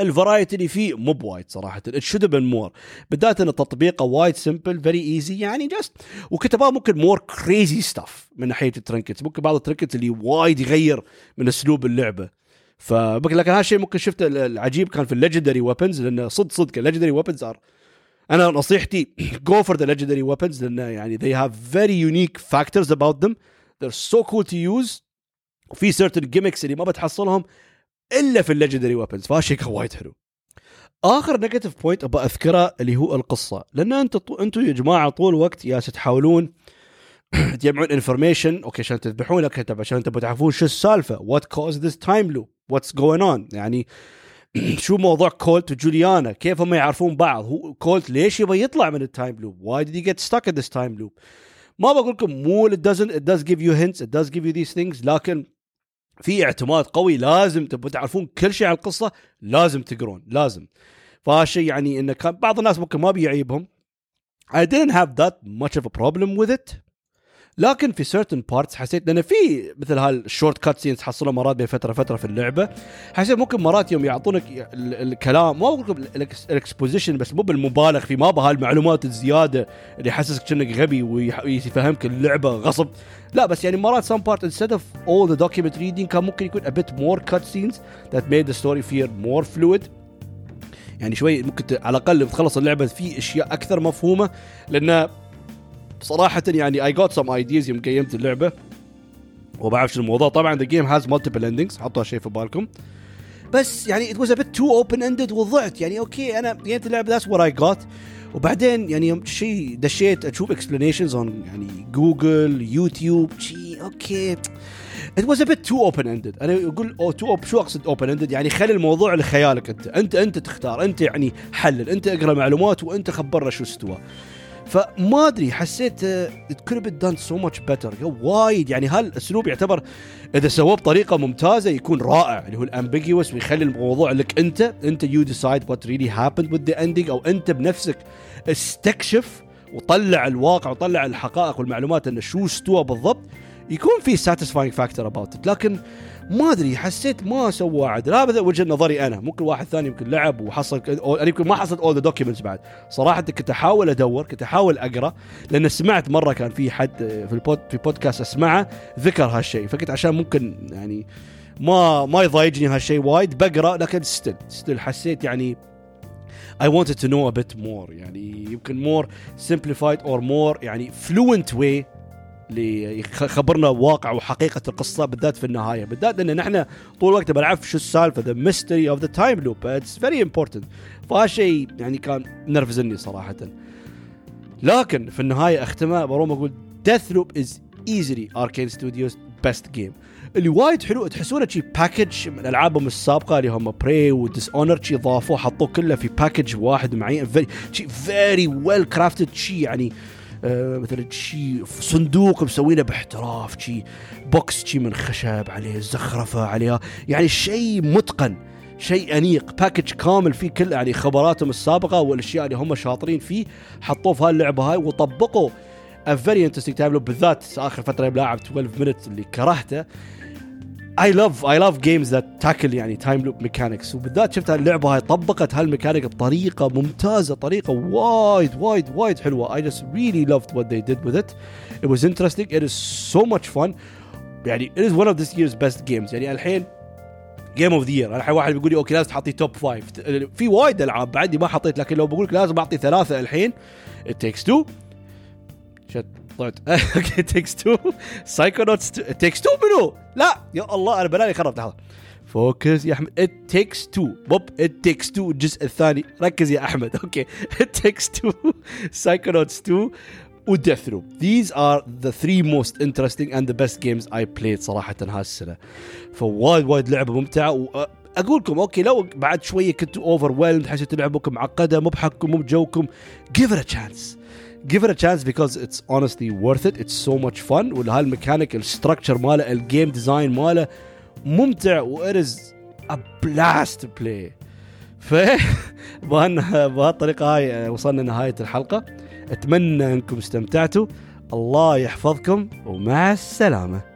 ال variety اللي فيه مو بوايد صراحة. it should been more بالذات إن تطبيقه وايد simple very easy يعني just equip ها ممكن more crazy stuff من ناحية ال trinkets ممكن بعض ال trinkets اللي وايد يغير من أسلوب اللعبة. ف لكن هالشيء ممكن شفته العجيب كان في ال legendary weapons لأنه صدق صدق ال legendary weapons are أنا نصيحتي go for the legendary weapons لأنه يعني they have very unique factors about them. They're so cool to use. وفي certain gimmicks اللي ما بتحصلهم إلا في ال legendary weapons فهالشيء كان وايد حلو. آخر negative point أبغى أذكره اللي هو القصة. لأن أنت أنتم يا جماعة طول الوقت يا تحاولون تجمعون information okay عشان تذبحون طب عشان تبغوا تعرفون شو السالفة. what caused this time loop what's going on يعني شو موضوع كولت وجوليانا؟ كيف هم يعرفون بعض؟ هو كولت ليش يبغى يطلع من ال time loop why did get stuck in this time loop ما بقول لكم مو it doesn't it does give you hints it does give you these things. لكن في اعتماد قوي لازم تبغوا تعرفون كل شيء عن القصة لازم تقرون لازم. فهالشيء يعني إنه كان بعض الناس ممكن ما بيعيبهم. I didn't have that much of a problem with it. لكن في certain parts حسيت لأن في مثل هال short cutscenes تحصلها مرات بين فترة فترة في اللعبة حسيت ممكن مرات يوم يعطونك الكلام ما أقول ال exposition بس مو بالمبالغ في ما بهالمعلومات الزيادة اللي يحسسك كأنك غبي ويفهمك اللعبة غصب. لا بس يعني مرات some part instead of all the document reading كان ممكن يكون a bit more cutscenes that made the story feel more fluid. يعني شوي ممكن على الأقل بتخلص اللعبة في أشياء أكثر مفهومة لأن صراحة يعني I got some ideas يوم قيمت اللعبة وبعرف شو الموضوع. طبعا the game has multiple endings حطوا هالشيء في بالكم. بس يعني it was a bit too open ended وضعت. يعني okay أنا قيمت اللعبة that's what I got وبعدين يعني يوم شيء دشيت أشوف explanations on يعني جوجل يوتيوب شيء okay. it was a bit too open ended أنا أقول أو too op شو أقصد open ended يعني خلي الموضوع لخيالك أنت. أنت أنت تختار. أنت يعني حلل. أنت اقرأ معلومات وأنت خبرنا شو استوى. فما أدري حسيت it could done so much better وايد. يعني هالاسلوب يعتبر إذا سووه بطريقة ممتازة يكون رائع. اللي هو ال ambiguous ويخلي الموضوع لك أنت أنت you decide what really happened with the ending أو أنت بنفسك استكشف وطلع الواقع وطلع الحقائق والمعلومات انه شو استوى بالضبط. يكون في satisfying factor about لكن ما أدري حسيت ما سوى عدل هذا وجهه نظري أنا. ممكن واحد ثاني يمكن لعب وحصل أنا يمكن ما حصلت اول ذا documents بعد. صراحة كنت أحاول أدور كنت أحاول أقرأ لأن سمعت مرة كان في حد في البود في بودكاست أسمعه ذكر هالشيء. فكنت عشان ممكن يعني ما ما يضايجني هالشيء وايد بقرأ لكن still still حسيت يعني I wanted to know a bit more. يعني يمكن more simplified or more يعني fluent way ليخبرنا واقع وحقيقة القصة بالذات في النهاية. بالذات لأن نحن طول الوقت بنعرف شو السالفة ذا mystery of the time loop it's very important فهالشيء يعني كان نرفزني صراحة. لكن في النهاية اختمها بروم أقول Deathloop is easily Arkane Studios' best game اللي وايد حلو تحسونه شي package من ألعابهم السابقة اللي هم Prey و Dishonored شي ضافوه حطوه كله في package واحد معين very well crafted شي يعني مثلا شي صندوق مسوينه باحتراف شي box شي من خشب عليه زخرفه عليها يعني شيء متقن شيء انيق package كامل فيه كل يعني خبراتهم السابقة والأشياء اللي هم شاطرين فيه حطوه في هاللعبة هاي وطبقوا very interesting time loop بالذات آخر فترة بلعب 12 minutes اللي كرهته I love I love games that tackle يعني time loop mechanics وبالذات شفت اللعبه هاي طبقت هالميكانيك بطريقة ممتازة طريقة وايد وايد وايد حلوة. I just really loved what they did with it. It was interesting. It is so much fun. يعني it is one of this year's best games. يعني الحين جيم اوف ذا يير الحين واحد بيقول لي أوكي لازم تحطي توب فايف في وايد ألعاب بعدي ما حطيت لكن لو بقول لك لازم أعطي ثلاثة الحين two. شت. طلعت أوكي تيكس تو سايكونوتس تيكس تو منو؟ لا يا الله أنا بلاني خربت لحظة. فوكس يا أحمد. ات تيكس تو بوب ات تيكس تو الجزء الثاني. ركز يا أحمد. أوكي. It Takes Two Psychonauts 2 و Deathloop these are the three most interesting and the best games I played صراحة هالسنة فوايد وايد لعبة ممتعة. واقول لكم okay لو بعد شوية كنتوا overwhelmed حسيتوا لعبكم معقدة مو بحقكم مو بجوكم it a chance. Give it a chance because it's honestly worth it. It's so much fun. وهال mechanic ال structure ماله ال game design ماله ممتع. و it is a blast to play. ف بهالطريقة هاي وصلنا نهاية الحلقة. أتمنى أنكم استمتعتوا. الله يحفظكم ومع السلامة.